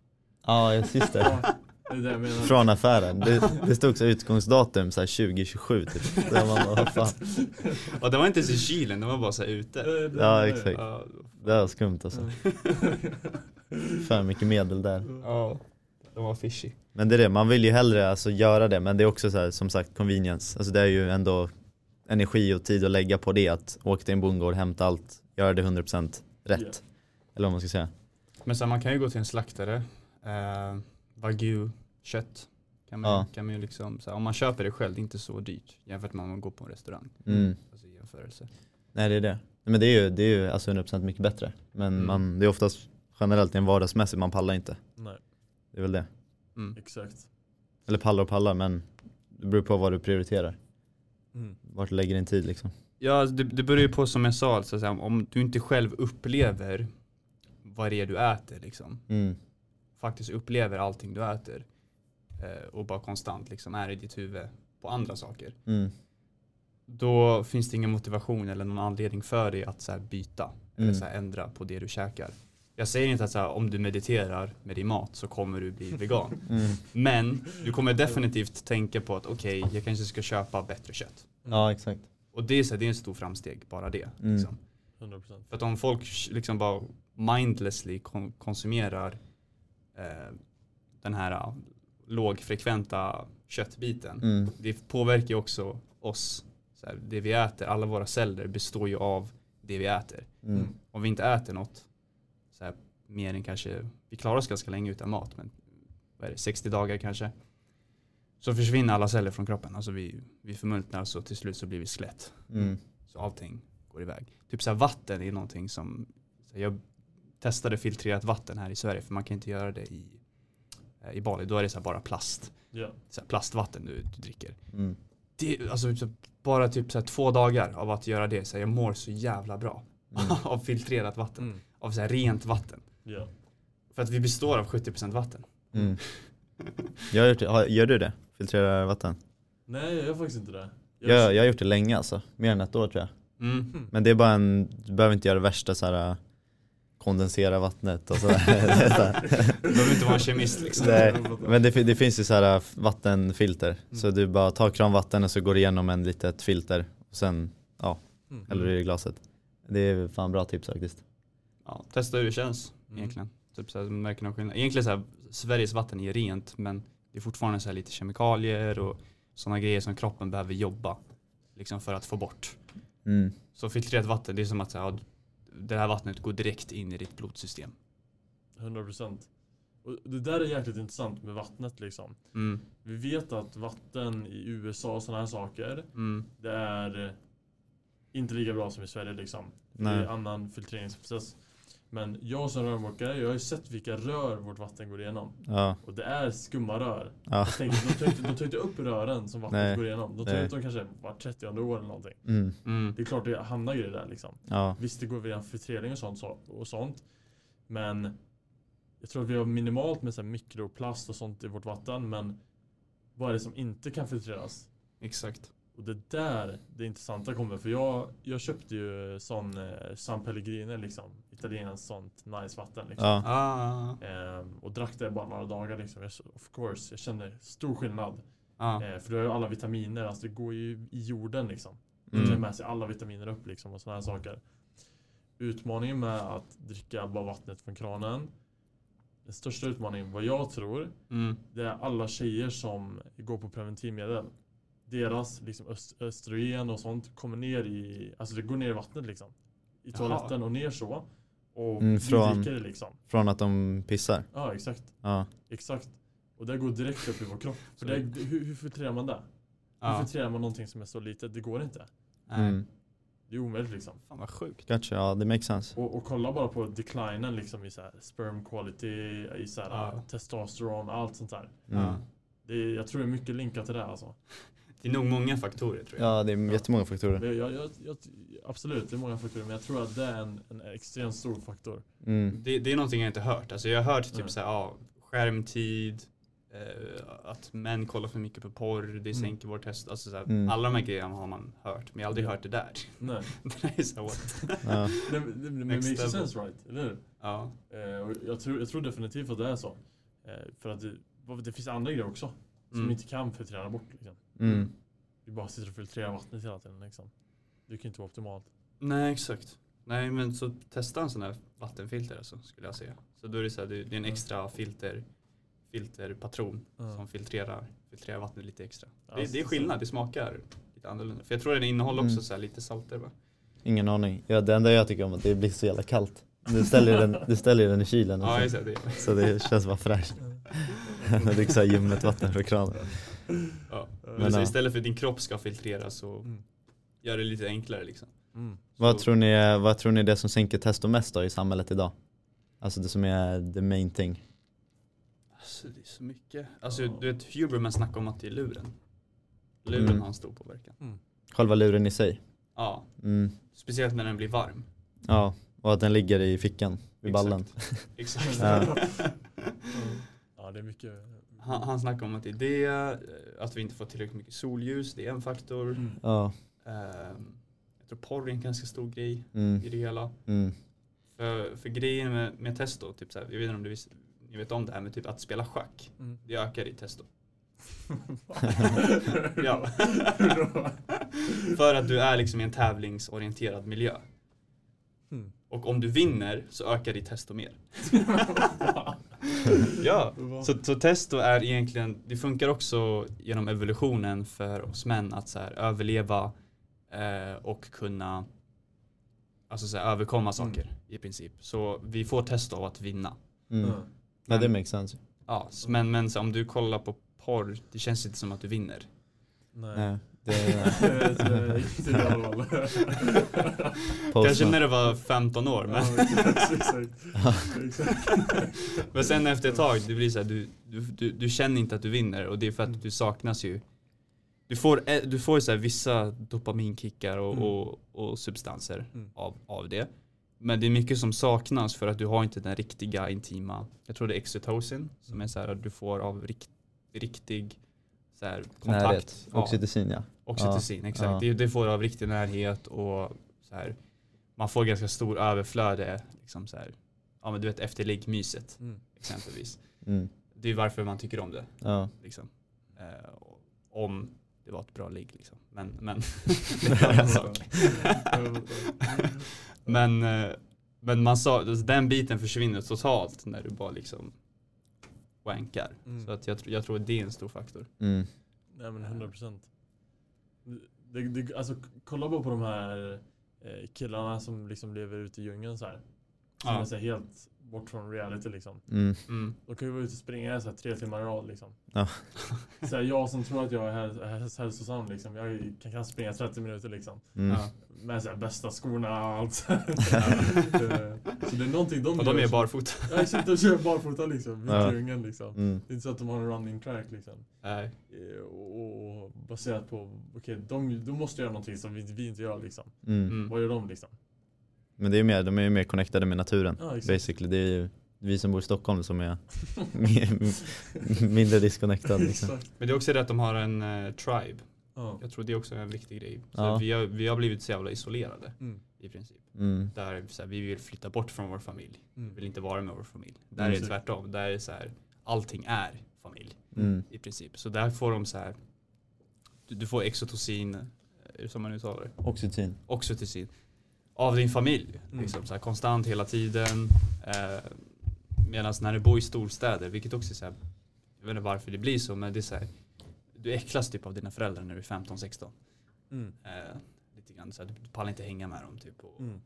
Ja, jag sist det. Det det. Från affären. Det, det stod så utgångsdatum så här 2027 typ. Där man bara, fan. Och det var inte ens i kylen, det var bara så här ute. Det- det- Ja, det- exakt. Det var skumt alltså. För mycket medel där. Ja, de var fishy. Men det är det, man vill ju hellre alltså göra det men det är också så här, som sagt convenience. Alltså det är ju ändå energi och tid att lägga på det att åka till en bondgård, hämta allt, göra det 100% rätt. Ja. Eller vad man ska säga. Men så här, man kan ju gå till en slaktare, eh, wagyu, kött. Kan man, Ja. kan man ju liksom, så här, om man köper det själv, det är inte så dyrt jämfört med om man går på en restaurang. Mm. Alltså jämförelse. Nej det är det. Men det är ju, det är ju alltså 100% mycket bättre. Men Mm. man, det är oftast generellt en vardagsmässigt, man pallar inte. Nej, Det är väl det. Mm. exakt. Eller pallar och pallar men det beror på vad du prioriterar. Mm. Vart du lägger din tid liksom. Ja, det, det beror ju på som jag sa, alltså, så här, om du inte själv upplever vad det är du äter liksom. Mm. Faktiskt upplever allting du äter. Eh, och bara konstant liksom är i ditt huvud på andra saker. Mm. då finns det ingen motivation eller någon anledning för dig att så här byta eller Mm. så här ändra på det du käkar. Jag säger inte att så här, om du mediterar med din mat så kommer du bli vegan. Mm. Men du kommer definitivt tänka på att okej, jag kanske ska köpa bättre kött. Ja exakt. Och det är, så här, det är en stor framsteg, bara det. Mm. Liksom. 100%. För att om folk liksom bara mindlessly kon- konsumerar eh, den här lågfrekventa köttbiten. Mm. Det påverkar ju också oss. Så här, det vi äter, alla våra celler består ju av det vi äter. Mm. Om vi inte äter något, så här, mer än kanske, vi klarar oss ganska länge utan mat, men vad är det, 60 dagar kanske. Så försvinner alla celler från kroppen. Alltså vi, vi förmultnar så till slut så blir vi skelett. Mm. Så allting går iväg. Typ så här, vatten är någonting som, här, jag testade filtrerat vatten här i Sverige för man kan inte göra det i, i Bali. Då är det så här bara plast. Ja. Så här, plastvatten du, du dricker. Mm. Det, alltså, så bara typ så här, två dagar av att göra det, så här, jag mår så jävla bra. Mm. av filtrerat vatten. Mm. Av så här, rent vatten. Ja. För att vi består av 70% vatten. Mm. Jag. Har- Gör du det? Filtrerar vatten? Nej, jag gör faktiskt inte det. Jag, jag har gjort det länge alltså, mer än ett år tror jag. Mm. Men det är bara en, du behöver inte göra det värsta så här kondensera vattnet och sådär. Du behöver inte vara en kemist liksom. Nej, Men det, det finns ju så här vattenfilter, så du bara tar kranvatten och så går igenom en litet filter och sen Mm. häller du i glaset. Det är fan bra tips faktiskt. Ja, testa hur det känns Mm. egentligen. Typ så här, märker någon skillnad. Egentligen så här, Sveriges vatten är rent men det är fortfarande så här lite kemikalier och sådana grejer som kroppen behöver jobba liksom för att få bort. Mm. Så filtrerat vatten, det är som att så här, ja, det här vattnet går direkt in i ditt blodsystem. 100%. Och det där är jäkligt intressant med vattnet liksom. Mm. Vi vet att vatten i USA och sådana här saker, Mm. det är inte lika bra som i Sverige liksom. Det är annan filtreringsprocess. Men jag som rörmokare, jag har ju sett vilka rör vårt vatten går igenom. Ja, Och det är skumma rör. ja. Jag tänker, de tar inte, de tar inte upp rören som vattnet Nej. går igenom. De tar Nej. ut dem kanske vart 30 år eller någonting. Mm. Mm. Det är klart det hamnar grejer där liksom. ja. Visst det går via filtrering och sånt, så, och sånt. Men jag tror att vi har minimalt med så här mikroplast och sånt i vårt vatten. Men vad är det som inte kan filtreras? Exakt. Och det där det intressanta kommer. För jag, jag köpte ju sån eh, San Pellegrino liksom. Italienskt sånt nice vatten liksom. ja. Ah. Ehm, och drack det bara några dagar liksom. Jag, of course, jag kände stor skillnad. Ah. Eh, för du har ju alla vitaminer, alltså det går ju i jorden liksom. Du tar Mm. med sig alla vitaminer upp liksom och sådana här saker. Utmaningen med att dricka bara vattnet från kranen. Den största utmaningen, vad jag tror, Mm. det är alla tjejer som går på preventivmedel. Deras liksom öst, östrogen och sånt kommer ner i, alltså det går ner i vattnet liksom. I Jaha. toaletten och ner så. Och Mm, från- det liksom. Från att de pissar. Ja exakt, Ja. exakt. Och det går direkt upp i vår kropp. För det, hur, hur filtrerar man det? Hur Ja. filtrerar man någonting som är så litet? Det går inte. Mm. Det är omöjligt liksom. Fan vad sjukt. Gotcha, ja det makes sense. Och, och kolla bara på declinen liksom i så här sperm quality, i så här Ja. testosteron, allt sånt där. Mm. Ja. Det är, jag tror det är mycket linkat till det alltså. Det är nog många faktorer tror jag. Ja det är jättemånga faktorer. Men jag, jag, jag, absolut, det är många faktorer, men jag tror att det är en, en extremt stor faktor. Mm. Det, det är någonting jag inte hört. Alltså jag har hört typ Nej. såhär, ja, skärmtid, eh, att män kollar för mycket på porr, det Mm. sänker vår test. Alltså såhär, Mm. Alla de här grejerna har man hört, men jag har aldrig Ja. hört det där. Nej, det är så här, what? Ja. det, det, det makes level. sense right, eller hur? Ja. Eh, och jag, tror, jag tror definitivt att det är så. Eh, för att det, det finns andra grejer också. Som Mm. inte kan filtrera bort. Liksom. Mm. Vi bara sitter och filtrerar vattnet hela tiden. Liksom. Det kan inte vara optimalt. Nej exakt. Nej men så testa en sån här vattenfilter alltså, skulle jag säga. Så då är det så här, det är en extra filter, filterpatron Ja. som filtrerar, filtrerar vattnet lite extra. Ja, det, det är skillnad, det smakar lite annorlunda. För jag tror att den innehåller också Mm. så här lite salter va? Ingen aning. Ja, det enda jag tycker om är att det blir så jävla kallt. Du ställer den, du ställer den i kylen Ja så, just det. så det känns bara fräscht. Jag dricker ljummet vatten från kranen. Ja. Men, Men, så istället för att din kropp ska filtrera så Mm. gör det lite enklare liksom. Mm. Vad tror, ni vad tror ni är det som sänker testo mest då i samhället idag? Alltså det som är the main thing. Alltså det är så mycket. Alltså Ja. du vet Huberman snackar om att det är luren. Luren Mm. har en stor påverkan. Själva luren i sig. Ja, Mm. speciellt när den blir varm. Ja, och att den ligger i fickan vid ballen. Exakt. Ja. Ja, det är mycket. Han, han snackar om att det är det, eh, att vi inte får tillräckligt mycket solljus, det är en faktor. Mm. Ja, Ehm, jag tror porr är en ganska stor grej Mm. i det hela. Mm. För, för grejen med, med testo, typ så här, jag vet inte om du vis, ni vet om det här med typ att spela schack. Mm. Det ökar i testo. Ja. För att du är liksom i en tävlingsorienterad miljö. Mm. Och om du vinner så ökar ditt testo mer. ja, så, så testo är egentligen, det funkar också genom evolutionen för oss män att så här, överleva eh, och kunna alltså så här, överkomma saker i princip. Så vi får testo av att vinna. Mm. Ja. Ja, det makes sense. Ja, men, men så om du kollar på porr, det känns inte som att du vinner. Nej. Nej, det Det det. Kanske när du var 15 år, men, men sen efter ett tag, det blir så här, du, du, du, du känner inte att du vinner och det är för att du saknas ju. Du får, eh, du får så här vissa dopaminkickar och, Mm. och, och substanser Mm. av, av det. Men det är mycket som saknas för att du har inte den riktiga intima, jag tror det är oxytocin, som är så här att du får av rikt, riktig så här, kontakt. Närhet. Ja. Oxytocin ja. Exakt. Ja. Det, det får av riktig närhet och så här, man får ganska stor överflöde. Liksom så här, ja men du vet efter liggmyset Mm. exempelvis. Mm. Det är varför man tycker om det. Ja. Liksom. Eh, om det var ett bra ligg liksom. Men, men det är en annan sak. Men, eh, men man sa, alltså, den biten försvinner totalt när du bara liksom wankar. Mm. Så att jag, jag tror att det är en stor faktor. Mm. Nej men 100 procent. Det, det, alltså kolla bara på de här eh, killarna som liksom lever ute i djungeln så här. Som Ja. är så helt bort från reality liksom. Mm. Mm. De kan ju vara ute och springa så här tre timmar i rad liksom. Ja. Så här, jag som tror att jag är häl- häl- hälsosam liksom. Jag kan, kan springa 30 minuter liksom. Mm. Ja. Med så här, bästa skorna och allt. så här. så det är någonting de Och de gör är som- barfota. Ja exakt, de kör barfota liksom. Ja. i djungeln liksom. Mm. Det är inte så att de har en running track liksom. Nej. Eh, Och, och baserat på, okej, de, de måste göra någonting som vi, vi inte gör liksom. Mm. Mm. Vad gör de liksom? Men det är mer, de är ju mer connectade med naturen. Ja. Basically, det är ju vi som bor i Stockholm som är mi- mindre disconnected liksom. Men det är också det att de har en eh, tribe. Ja. Jag tror det är också en viktig grej. Så Ja. vi, har, vi har blivit så jävla isolerade Mm. i princip. Mm. Där så här, vi vill flytta bort från vår familj. Vi Mm. vill inte vara med vår familj. Där Mm, är det så- tvärtom. Där är så här, allting är familj Mm. i princip. Så där får de så här, du, du får exotocin, är det som man uttalar det? Oxytocin. Oxytocin. Av din familj. Mm. Liksom, så här, konstant hela tiden. Eh, Medan när du bor i storstäder, vilket också är så här, jag vet inte varför det blir så, men det är så här, du äcklas typ av dina föräldrar när du är 15-16. Mm. Eh, lite grann så här, du pallar inte hänga med dem typ. Och, Mm.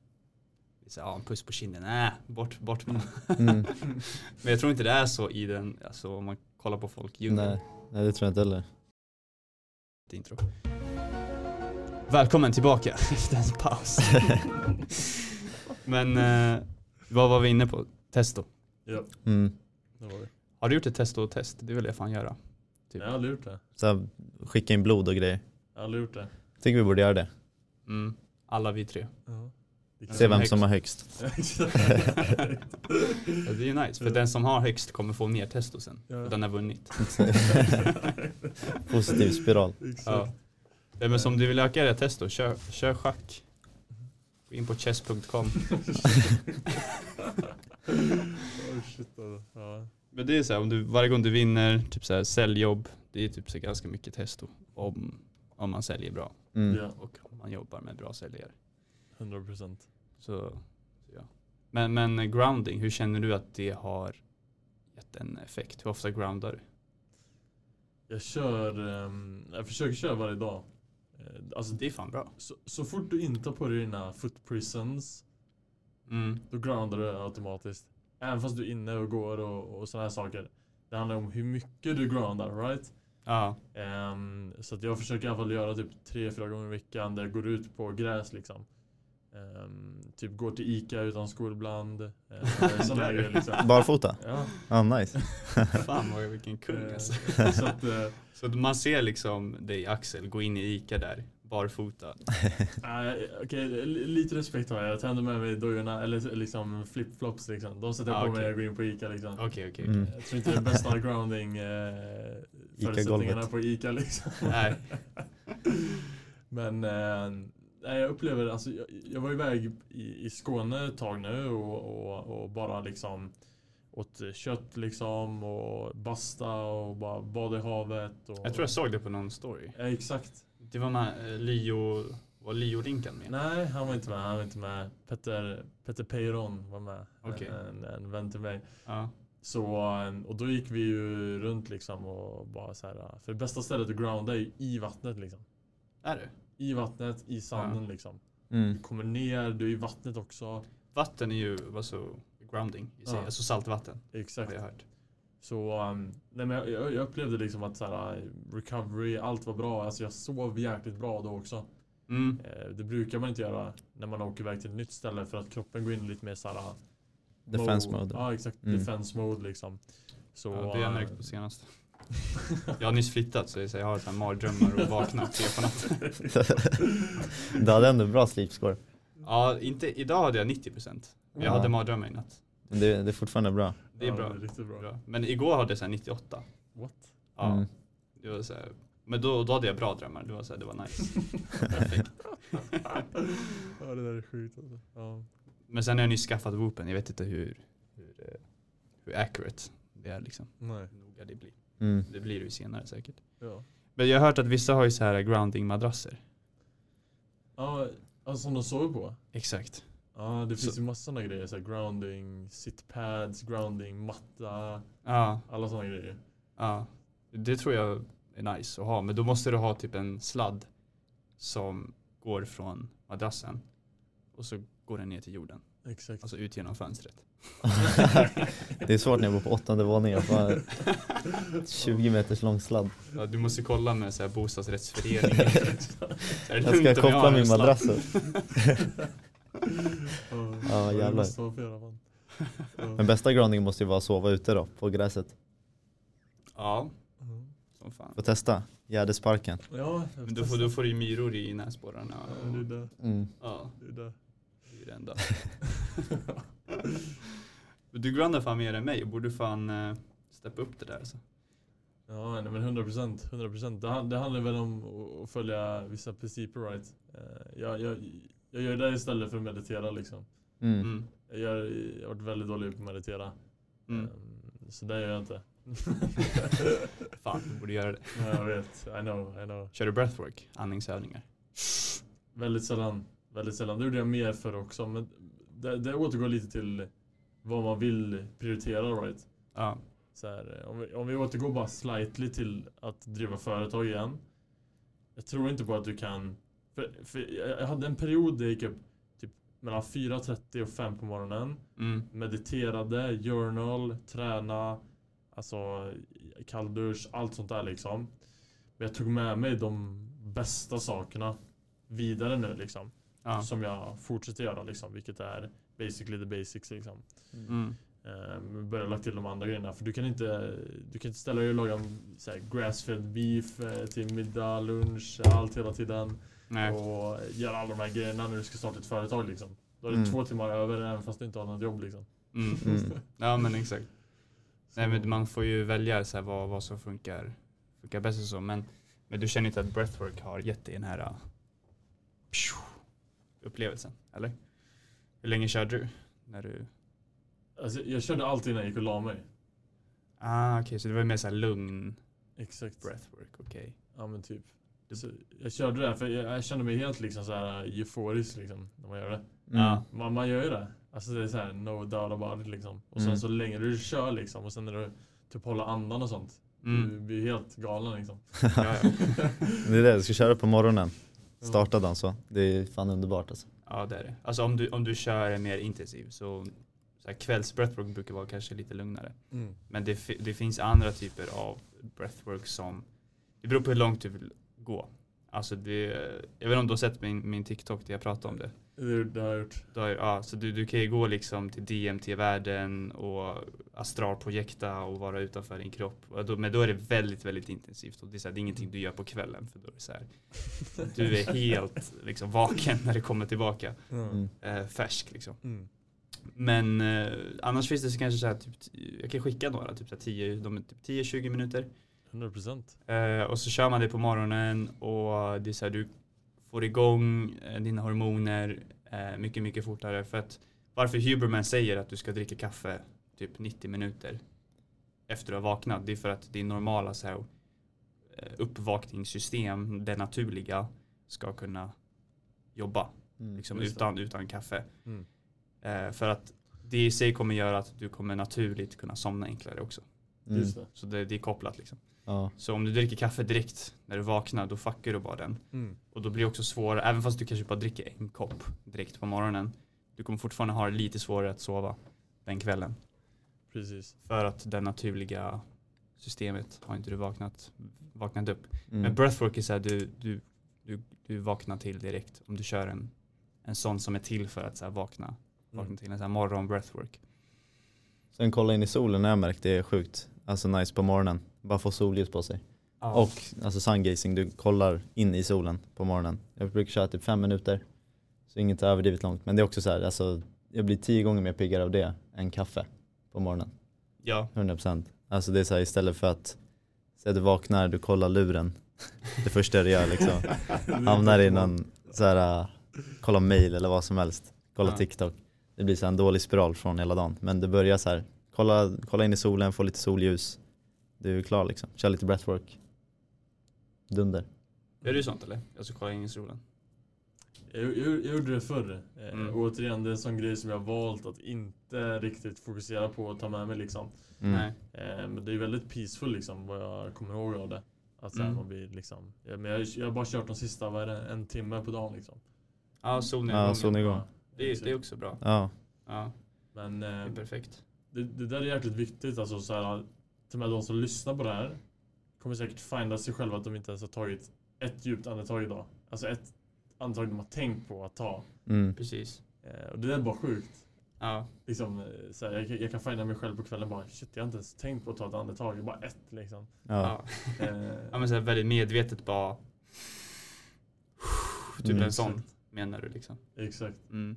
så här, ja, en puss på kinden, nej, bort, bort med dem. Mm. Men jag tror inte det är så i den, alltså om man kollar på folk i. Nej. Nej, det tror jag inte heller. Intro. Välkommen tillbaka efter en paus. Men eh, vad var vi inne på? Testo. Ja, Mm. det var det. Har du gjort ett testo-test? Det vill jag fan göra. Typ. Jag har aldrig gjort det. Så här, skicka in blod och grejer. Jag har aldrig gjort det. Tycker vi borde göra det. Mm. Alla vi tre. Se vem som har högst. Ja, det är ju nice, för den som har högst kommer få mer testo sen. Ja. Den har vunnit. Positiv spiral. Exakt. Ja. Ja, men som du vill öka det testo, kör, kör schack. Gå in på chess.com. oh, shit, alltså. ja. Men det är så här, om du, varje gång du vinner, typ så här, säljjobb, det är typ så ganska mycket testo. Om, om man säljer bra. Mm. ja, Och om man jobbar med bra säljare. 100 procent. Så, så ja. Men, men grounding, hur känner du att det har gett en effekt? Hur ofta groundar du? Jag kör, ehm, jag försöker köra varje dag. Eh, Alltså, Det är fan bra. så, så fort du inte har på dig dina foot prisons, Mm. då groundar du automatiskt. Även fast du är inne och går och, och sådana här saker. Det handlar om hur mycket du groundar, right? Ja. Ehm, så jag försöker i alla fall göra typ tre, fyra gånger i veckan där jag går ut på gräs liksom. Ehm, typ går till Ica utan skor ibland. Uh, liksom. Barfota? Ja. Ja, nice. Fan vad vilken kung eh, alltså. så att, eh, Så att man ser liksom dig Axel gå in i Ica där, barfota. Nej, okej, li- lite respekt har jag. Jag tänder med mig dojorna, eller liksom flip-flops liksom. De sätter jag Ah, på okej. mig när jag går in på Ica liksom. Okej okej. Mm. Jag tror inte det är bästa grounding eh, förutsättningarna på Ica liksom. Nej. Men Men eh, nej, jag upplever, alltså jag, jag var iväg i, i Skåne ett tag nu och, och, och bara liksom åt kött liksom och basta och bara bada i havet. Och, Jag tror jag såg det på någon story. Ja, exakt. Det var med eh, Leo, var Leo Rinkan med? Nej, han var inte med. Han var inte med. Petter, Petter Peyron var med. Okej. En, en vän till mig. Ja. Så, eh, och då gick vi ju runt liksom och bara så här. För det bästa stället att grounda är ju i vattnet liksom. Är det? I vattnet, i sanden liksom. Du Mm. kommer ner, du är i vattnet också. Vatten är ju alltså, grounding i sig, Ja. alltså saltvatten Exakt. har jag hört. Så um, nej, men jag, jag upplevde liksom att så här, recovery, allt var bra. Alltså jag sov jäkligt bra då också. Mm. Eh, det brukar man inte göra när man åker iväg till ett nytt ställe för att kroppen går in lite mer så här. Defense mode. Ja exakt, Mm. defense mode liksom. Så, Ja, det har jag märkt på senaste. Jag har nyss flyttat så jag har så här mardrömmar och vaknar tre på natten. du hade ändå bra sleep score. Ja, inte, idag hade jag 90% Jag Ja. hade mardrömmar i natt. Men Det, det är fortfarande bra. Det är ja, bra. riktigt bra. bra. Men igår hade jag så här 98. What? Ja, Mm. det var så här, men då, då hade jag bra drömmar. Det var, så här, det var nice. Ja det där är sjukt alltså. Ja. Men sen har jag nyss skaffat Whoopen. Jag vet inte hur, hur, eh, hur accurate det är liksom. Nej. Noga det blir. Mm. Det blir det ju senare säkert. Ja. Men jag har hört att vissa har ju så här grounding madrasser. Ja, alltså som de sover på? Exakt. Ja, det finns Så- ju massa sådana grejer. Så här, grounding, sittpads, grounding, matta. Ja, Alla sådana grejer. ja. Det tror jag är nice att ha. Men då måste du ha typ en sladd som går från madrassen och så går den ner till jorden. Exakt. Alltså ut genom fönstret. det är svårt när jag bor på åttonde våningen. Bara 20 meters lång sladd. Ja, du måste kolla med så här bostadsrättsföreningen. Så Jag ska koppla min madrass upp. Ja, jävlar. Men bästa grounding måste ju vara att sova ute då, på gräset. Ja, Mm. som fan. Får testa. Gärdesparken. Ja, Men då får, då får du ju myror i näsborrarna. Ja, det är det. Mm. Ja, Det är det. Det enda. Du grundar fan mer än mig och borde fan uh, steppa upp det där alltså. Ja, nej, men 100 procent. 100 procent. Det, det handlar väl om att- att följa vissa principer, right? Eh, Jag, jag, jag gör det istället för att meditera liksom. Mm. Mm. Jag, gör, jag har varit väldigt dålig på att meditera. Mm. Ehm, Så det gör jag inte. Fan, du borde göra det. Ja, jag vet. I know, I know. Kör du breathwork? Andningsövningar? Väldigt sällan. Väldigt sällan. Det gjorde jag mer för också. Men det, det återgår lite till vad man vill prioritera, right? Ja. Så här, om, vi, om vi återgår bara slightly till att driva företag igen. Jag tror inte på att du kan... För, för jag hade en period där jag gick upp typ mellan 4.30 och 5 på morgonen. Mm. Mediterade, journal, träna, alltså kalldusch, allt sånt där liksom. Men jag tog med mig de bästa sakerna vidare nu liksom. Ja. Som jag fortsätter göra liksom. Vilket är basically the basics liksom. Mm. Eh, börja lagt till de andra grejerna. För du kan inte, du kan inte ställa dig och laga grass-fed beef eh, till middag, lunch, allt hela tiden. Nej. Och göra alla de här grejerna när du ska starta ett företag liksom. Då är det Mm. två timmar över även fast du inte har något jobb liksom. Mm. Mm. Ja men exakt. Så- Nej men man får ju välja så här, vad, vad som funkar, funkar bäst och så. Men, men du känner inte att breathwork har gett dig den här uh, pju, upplevelsen, eller? Hur länge körde du? När du... Alltså, jag körde alltid innan jag gick och la mig. Ah okej, så det var mer såhär lugn Exakt. breathwork, okej. Ja men typ. Så jag körde det för jag, jag kände mig helt liksom så här euforisk liksom när man gör det. Mm. Ja. Man, man gör ju det. Alltså det är så här no doubt about it liksom. Och sen Mm. så länge du kör liksom och sen när du typ håller andan och sånt. Du Mm. blir helt galen liksom. Ja, ja. Det är det, du ska köra på morgonen. Ja. Starta dagen så. Det är fan underbart alltså. ja det är det. Alltså om du, om du kör mer intensiv så, så kvälls breathwork brukar vara kanske lite lugnare. Mm. Men det, det finns andra typer av breathwork som, det beror på hur långt du vill gå. Alltså det, jag vet inte om du har sett min, min TikTok där jag pratar om det. Det, det har jag gjort. Då är, ja, så du, du kan ju gå liksom till DMT-världen och astralprojekta och vara utanför din kropp. Då, men då är det väldigt, väldigt intensivt. Och det, är så här, det är ingenting du gör på kvällen. För då är det så här, du är helt liksom, vaken när det kommer tillbaka. Mm. Eh, färsk liksom. Mm. Men eh, annars finns det så kanske så här, typ, jag kan skicka några, typ så här 10, de är typ 10-20 minuter. 100 procent. Eh, och så kör man det på morgonen och det är så här, du får igång eh, dina hormoner eh, mycket, mycket fortare. För att varför Huberman säger att du ska dricka kaffe typ 90 minuter efter att du har vaknat, det är för att din normala så här, eh, uppvakningssystem, det naturliga, ska kunna jobba Mm. liksom, utan, utan kaffe. Mm. Eh, för att det i sig kommer göra att du kommer naturligt kunna somna enklare också. Mm. Så det, det är kopplat liksom. Ja. Så om du dricker kaffe direkt när du vaknar, då fuckar du bara den. Mm. Och då blir det också svårare, även fast du kanske bara dricker en kopp direkt på morgonen. Du kommer fortfarande ha det lite svårare att sova den kvällen. Precis. För att det naturliga systemet har inte du vaknat, vaknat upp. Mm. Men breathwork är såhär, du, du, du, du vaknar till direkt om du kör en, en sån som är till för att så här, vakna, vakna Mm. till. En sån morgon breathwork. Sen kolla in i solen har jag märkt, det är sjukt. Alltså nice på morgonen. Bara få solljus på sig. Och alltså sungazing, du kollar in i solen på morgonen. Jag brukar köra typ fem minuter. Så inget överdrivet långt. Men det är också så här, alltså jag blir tio gånger mer piggare av det än kaffe på morgonen. ja, 100%. Alltså det är så här istället för att säga du vaknar, du kollar luren. Det första du gör liksom. Hamnar i någon så här, uh, kolla mail eller vad som helst. Kolla Ja. TikTok. Det blir så här en dålig spiral från hela dagen. Men det börjar så här, kolla, kolla in i solen, få lite solljus. Du är klar liksom. Kör lite breathwork. Dunder. gör du sånt eller? Alltså kolla in i solen. Jag, jag, jag gjorde det förr. Eh, Mm. återigen, det är en sån grej som jag har valt att inte riktigt fokusera på och ta med mig liksom. Mm. Eh, men det är väldigt peaceful liksom, vad jag kommer ihåg av det. Att så här, Mm. man blir liksom, ja, men jag, jag har bara kört de sista, vad är det, en timme på dagen liksom. Ja, solnedgången. Ja, solnedgång. det, är, det är också bra. Ja. Ja, Men det är eh, perfekt. det, det där är jäkligt viktigt, alltså så här, till och med de som lyssnar på det här kommer säkert finda sig själva att de inte ens har tagit ett djupt andetag idag. Alltså ett andetag de har tänkt på att ta. Mm. Precis. Eh, och det är bara sjukt. Ja, Liksom, eh, så här, jag, kan- jag kan finna mig själv på kvällen bara shit jag har inte ens tänkt på att ta ett andetag, bara ett liksom. Ja. ja. Eh, ja men så här, väldigt medvetet bara Typ Mm. en sån menar du liksom. Exakt. Mm.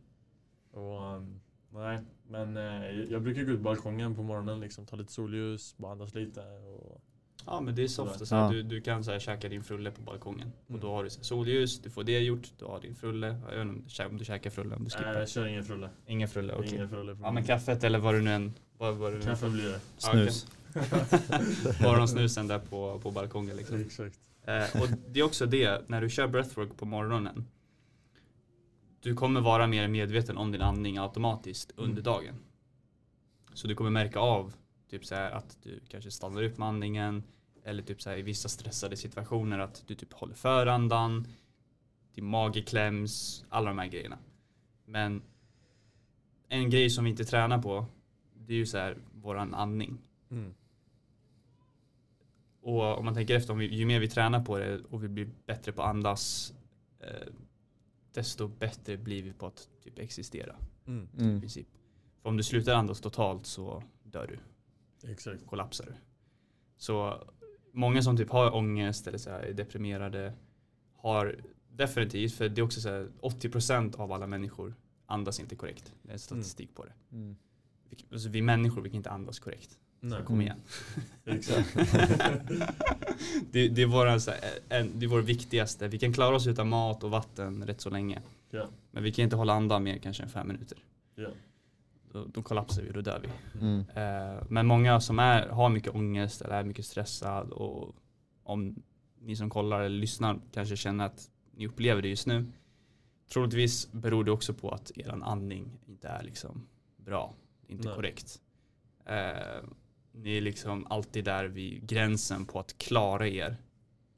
Och, um, nej, men eh, jag brukar gå ut på balkongen på morgonen liksom, ta lite solljus, bara andas lite. Och, Ja men det är soft. Så här, Ja. du, du kan så här, käka din frulle på balkongen. Och Mm. då har du så här, solljus, du får det gjort, du har din frulle. Jag vet inte om du kä- om du käkar frulle, om du nej, skippar. jag kör ingen frulle. Ingen frulle, okej. Ingen frulle på Ja men kaffet eller vad du nu än... Vad, vad du nu Kaffe blir det. Ja, Snus. okej. Morgonsnusen där på, på balkongen liksom. Exakt. Eh, och det är också det, när du kör breathwork på morgonen. Du kommer vara mer medveten om din andning automatiskt under Mm. dagen. Så du kommer märka av typ så här, att du kanske stannar upp med andningen. Eller typ så här, i vissa stressade situationer att du typ håller för andan. Din mage kläms, alla de här grejerna. Men en grej som vi inte tränar på, det är ju så här våran andning. Mm. Och om man tänker efter, ju mer vi tränar på det och vi blir bättre på att andas, eh, desto bättre blir vi på att typ existera Mm. i Mm. princip. För om du slutar andas totalt så dör du, Exakt. kollapsar du. Så många som typ har ångest eller så här, är deprimerade har definitivt, för det är också så här, 80% av alla människor andas inte korrekt. Det är statistik på det. Mm. Vi, alltså, vi människor, vi kan inte andas korrekt. Nej. Kom Mm. igen. Exakt. det, det, är våra, så här, en, det är vår viktigaste. Vi kan klara oss utan mat och vatten rätt så länge. Ja. Men vi kan inte hålla andan mer kanske än fem minuter. Ja. Då, då kollapsar vi, då dör vi. Mm. Eh, men många som är, har mycket ångest eller är mycket stressad och om ni som kollar eller lyssnar kanske känner att ni upplever det just nu. Troligtvis beror det också på att er andning inte är liksom bra, inte Nej. korrekt. Eh, ni är liksom alltid där vid gränsen på att klara er.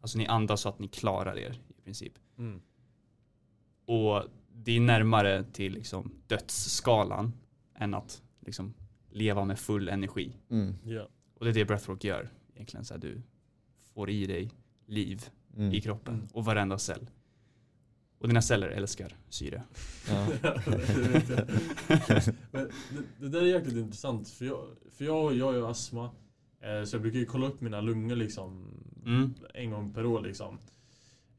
Alltså ni andas så att ni klarar er i princip. Mm. Och det är närmare till liksom dödsskalan än att liksom leva med full energi. Mm. Ja. Och det är det breathwork gör egentligen. Så här, du får i dig liv Mm. i kroppen Mm. och varenda cell. Och dina celler älskar syre. Ja. det. Men det, det där är jäkligt intressant för jag, för jag, jag har ju astma. Eh, så jag brukar ju kolla upp mina lungor liksom Mm. en gång per år liksom.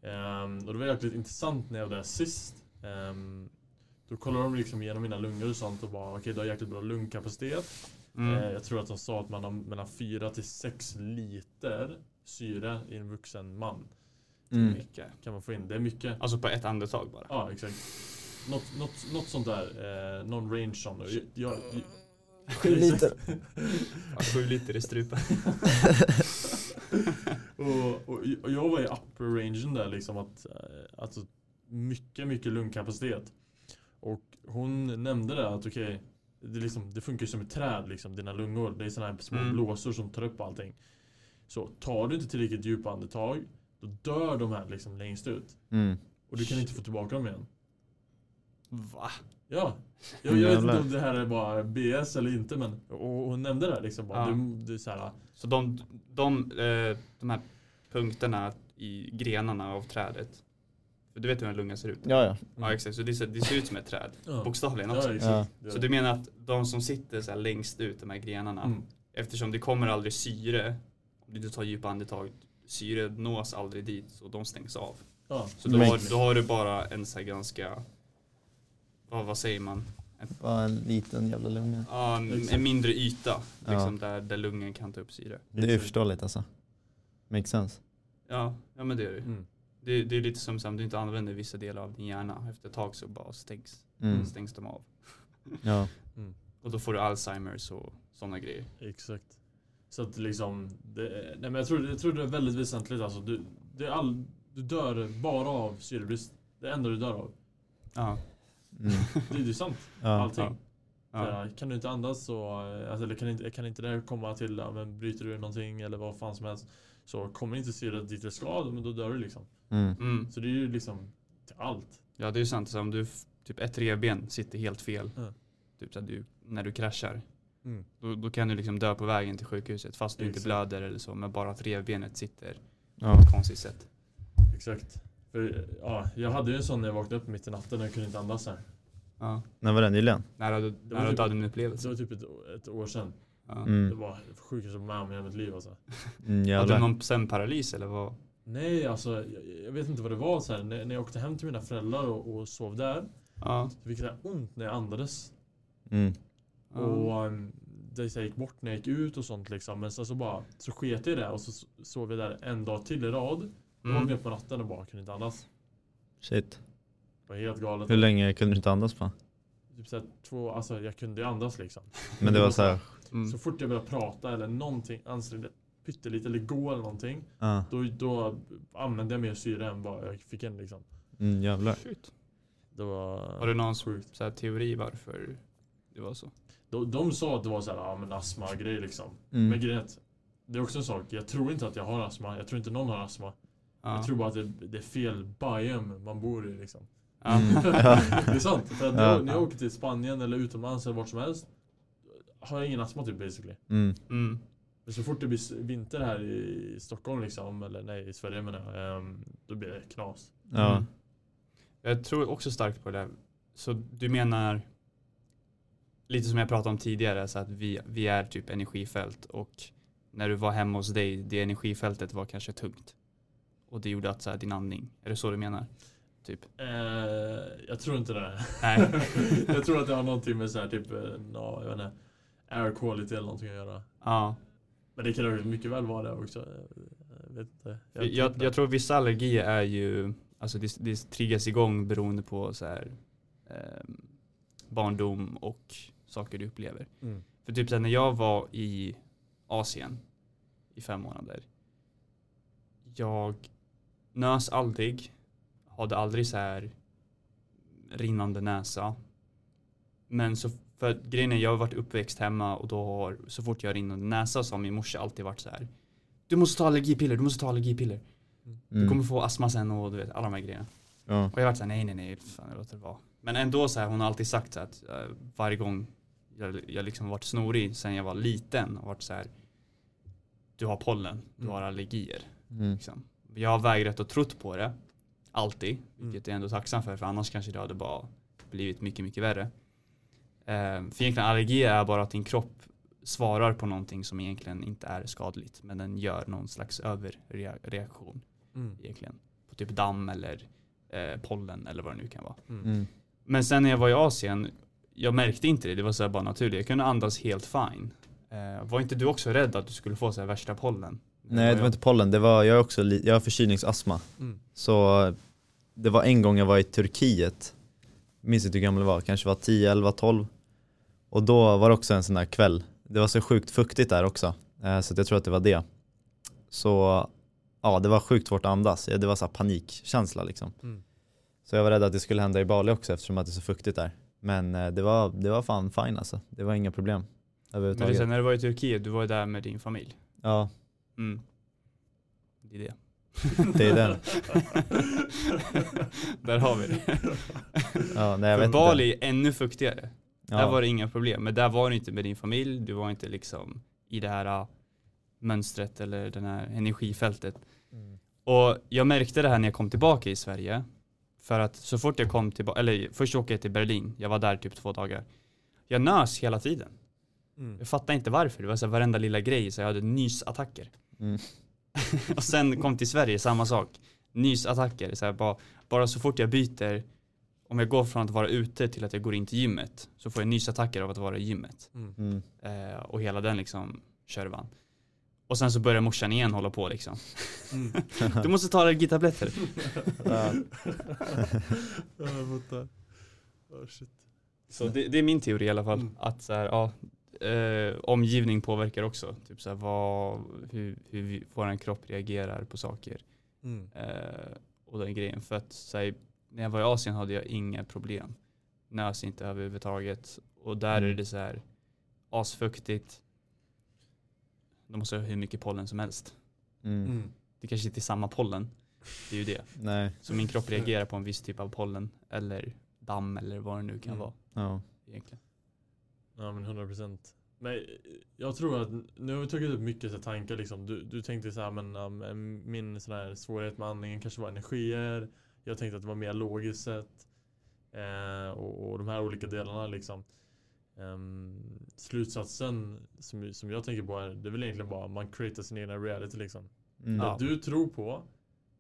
Ehm, och det var jäkligt intressant när jag var där sist. Ehm, då kollade de liksom igenom mina lungor och sånt och bara okej du har jäkligt bra lungkapacitet. Mm. Eh, jag tror att de sa att man har mellan 4 till 6 liter syre i en vuxen man. Mm. mycket. kan man få in. Det är mycket. Alltså på ett andetag bara. Ja, exakt. Något, något, något sånt där. Eh, någon range som jag, jag, Sju liter. Ja, Sju liter i strupen. och, och, och jag var i upper rangen där liksom att, eh, alltså mycket, mycket lungkapacitet. Och hon nämnde det att okej, det, liksom, det funkar ju som ett träd liksom, dina lungor. Det är sådana här små Mm. blåsor som tar upp allting. Så tar du inte tillräckligt djupa andetag, då dör de här liksom längst ut. Mm. Och du kan inte få tillbaka dem igen. Va? Ja, jag, jag vet inte om det här är bara BS eller inte men och hon nämnde det här liksom bara. Ja. Du, du, så här, Så de, de, eh, de här punkterna i grenarna av trädet. För du vet hur en lunga ser ut? Ja, ja. Ja exakt, så det ser, det ser ut som ett träd. ja. Bokstavligen Ja, också. exakt. Så du menar att de som sitter så här längst ut, de här grenarna, Mm. eftersom det kommer aldrig syre, om du inte tar djupa andetag, syre nås aldrig dit så de stängs av. Ja. Så då har, då har du bara en så här ganska, vad, vad säger man? Bara en liten jävla lunga. Ja, en, en mindre yta Ja. liksom, där, där lungen kan ta upp syre. Det är ju förståeligt alltså. Makes sense. Ja, ja men det är det. Mm. Det, det är lite som om du inte använder vissa delar av din hjärna. Efter ett tag så bara stängs, Mm. stängs de av. Ja. Och då får du Alzheimers och sådana grejer. Exakt. Så att liksom, det, nej men jag tror, jag tror det är väldigt väsentligt alltså. Du, det är all, du dör bara av syrebrist. Det enda du dör av. Ja. Mm. Det, det är sant. Ja. Allting. Ja. Ja. kan du inte andas så, eh, alltså, eller kan inte, kan inte det här komma till, ja, men bryter du någonting eller vad fan som helst. Så kommer inte syret dit det ska, men då dör du liksom. Mm. Mm. Så det är ju liksom till allt. ja, det är ju sant. Så om du, typ ett revben sitter helt fel, typ så du, när du kraschar, Mm. då, då kan du liksom dö på vägen till sjukhuset fast du inte Exakt. blöder eller så, men bara att revbenet sitter på Ja. ett konstigt sätt. Exakt. För, ja, jag hade ju en sån när jag vaknade upp mitt i natten och jag kunde inte andas här. Ja. När var det? Nyligen? När hade var när typ- en Det var typ ett, ett år sedan. Ja. Det Mm. var det sjukaste jag varit med om i hela mitt liv alltså. Mm, Hade du någon sömnparalys eller vad? Nej, alltså jag, jag vet inte vad det var så här. När, när jag åkte hem till mina föräldrar och, och sov där. Ja. Så fick jag ont när jag andades. Mm. Ja. Och um, det gick bort när jag gick ut och sånt liksom. Men sen så bara så sket jag i det och så sov jag där en dag till i rad. Mm. vaknade upp på natten och bara kunde inte andas. Shit. Det var helt galet. Hur länge kunde du inte andas på? Typ så här, två, alltså jag kunde ju andas liksom. Men det var så här. Mm. Så fort jag började prata eller någonting, ansträngde pyttelite eller gå eller någonting. Ja. Då, då använde jag mer syre än vad jag fick in liksom. Mm, jävlar. Shit. Det var... Har du någon så här, teori varför det var så? De, de sa att det var så här, ja men astma grej liksom. Mm. Men grejen det är också en sak. Jag tror inte att jag har astma. Jag tror inte någon har astma. Ja. Jag tror bara att det, det är fel biome man bor i liksom. Mm. Det är sant. För att jag, när jag åker till Spanien eller utomlands eller vart som helst. Har jag ingen astma typ basically. Mm. Mm. Men så fort det blir vinter här i Stockholm liksom, eller nej i Sverige menar jag. ehm, Då blir det knas. Ja. Mm. Jag tror också starkt på det. Så du menar lite som jag pratade om tidigare, så att vi, vi är typ energifält och när du var hemma hos dig, det energifältet var kanske tungt. Och det gjorde att så här, din andning, är det så du menar? Typ. Eh, jag tror inte det. Nej. jag tror att det har någonting med så här typ, eh, ja, jag vet inte, air quality eller någonting att göra. Ja. Men det kan ju mycket väl vara det också. Jag vet inte. Jag, jag, jag tror vissa allergier är ju, alltså det, det triggas igång beroende på så här, ehm, barndom och saker du upplever. Mm. För typ så här, när jag var i Asien i fem månader. Jag nös aldrig, hade aldrig så här rinnande näsa. Men så för grejen är, jag har varit uppväxt hemma och då har så fort jag har rinnande näsa så har min morsa alltid varit så här. Du måste ta allergipiller, du måste ta allergipiller. Du Mm. kommer få astma sen och du vet alla de här grejerna. Ja. Och jag har varit såhär, nej nej nej, fan jag låter det vara. Men ändå så här, hon har alltid sagt så att eh, varje gång jag, jag liksom varit snorig sen jag var liten och varit så här. Du har pollen, du Mm. har allergier. Mm. Liksom. Jag har vägrat och trott på det. Alltid. Mm. Vilket jag är ändå tacksam för, för annars kanske det hade bara blivit mycket, mycket värre. Eh, för egentligen allergi är bara att din kropp svarar på någonting som egentligen inte är skadligt. Men den gör någon slags överreaktion Mm. egentligen. På typ damm eller eh, pollen eller vad det nu kan vara. Mm. Men sen när jag var i Asien, jag märkte inte det. Det var så bara naturligt. Jag kunde andas helt fine. Eh, var inte du också rädd att du skulle få så här värsta pollen? Nej det var inte pollen, det var, jag, är också, jag har förkylningsastma. Mm. Så det var en gång jag var i Turkiet, minns inte hur gammal jag var, kanske var 10, 11, 12. Och då var det också en sån där kväll. Det var så sjukt fuktigt där också, eh, så jag tror att det var det. Så ja, det var sjukt svårt att andas. Det var så här panikkänsla liksom. Mm. Så jag var rädd att det skulle hända i Bali också eftersom att det är så fuktigt där. Men eh, det var, det var fan fine alltså. Det var inga problem Men så, när du var i Turkiet, du var där med din familj. Ja, Mm. Det är det. det är den. där har vi det. Ja, nej, jag För Bali är ännu fuktigare. Ja. Där var det inga problem. Men där var du inte med din familj, du var inte liksom i det här uh, mönstret eller det här energifältet. Mm. Och jag märkte det här när jag kom tillbaka i Sverige. För att så fort jag kom tillbaka, eller först åkte jag till Berlin, jag var där typ två dagar. Jag nös hela tiden. Mm. Jag fattade inte varför, det var så här varenda lilla grej, så jag hade nysattacker. Mm. och sen kom till Sverige, samma sak. Nysattacker, så här, bara, bara så fort jag byter, om jag går från att vara ute till att jag går in till gymmet, så får jag nysattacker av att vara i gymmet. Mm. Mm. Eh, och hela den liksom körvan. Och sen så börjar morsan igen hålla på liksom. Mm. Du måste ta allergitabletter. Ja. Oh, shit. Så det, det är min teori i alla fall. Mm. Att så här, ja, eh, omgivning påverkar också. Typ så här, vad, hur, hur vår kropp reagerar på saker. Mm. Eh, och den grejen. För att så här, när jag var i Asien hade jag inga problem. Nös inte överhuvudtaget. Och där Mm. är det så här asfuktigt. De måste ha hur mycket pollen som helst. Mm. Mm. Det kanske inte är samma pollen. Det är ju det. Nej, Så min kropp reagerar på en viss typ av pollen. Eller damm eller vad det nu kan Mm. vara ja. egentligen. Ja men 100 procent. Men jag tror att nu har vi tagit upp mycket så tankar liksom. Du, du tänkte så här men um, min sån här svårighet med andningen kanske var energier. Jag tänkte att det var mer logiskt sett. Eh, och, och de här olika delarna liksom. Ehm, slutsatsen som, som jag tänker på är det är väl egentligen bara man creatar sin egna reality liksom. Mm. Ja. Det du tror på,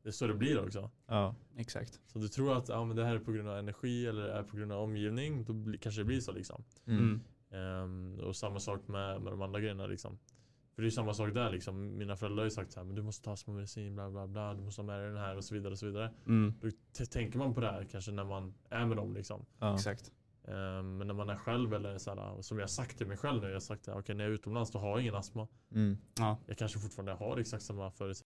det är så det blir också. Ja. Exakt. Så du tror att ja, men det här är på grund av energi eller är på grund av omgivning, då bli, kanske det blir så liksom. Mm. Ehm, och samma sak med, med de andra grejerna liksom. För det är samma sak där liksom. Mina föräldrar har ju sagt så här, men du måste ta små medicin, bla bla bla, du måste ha med dig den här och så vidare och så vidare. Mm. Då tänker man på det här kanske när man är med dem liksom. Ja. Exakt. Ehm, men när man är själv eller så här, som jag har sagt till mig själv nu, jag har sagt att okej när jag är utomlands då har jag ingen astma. Mm. Ja. Jag kanske fortfarande har exakt samma förutsättningar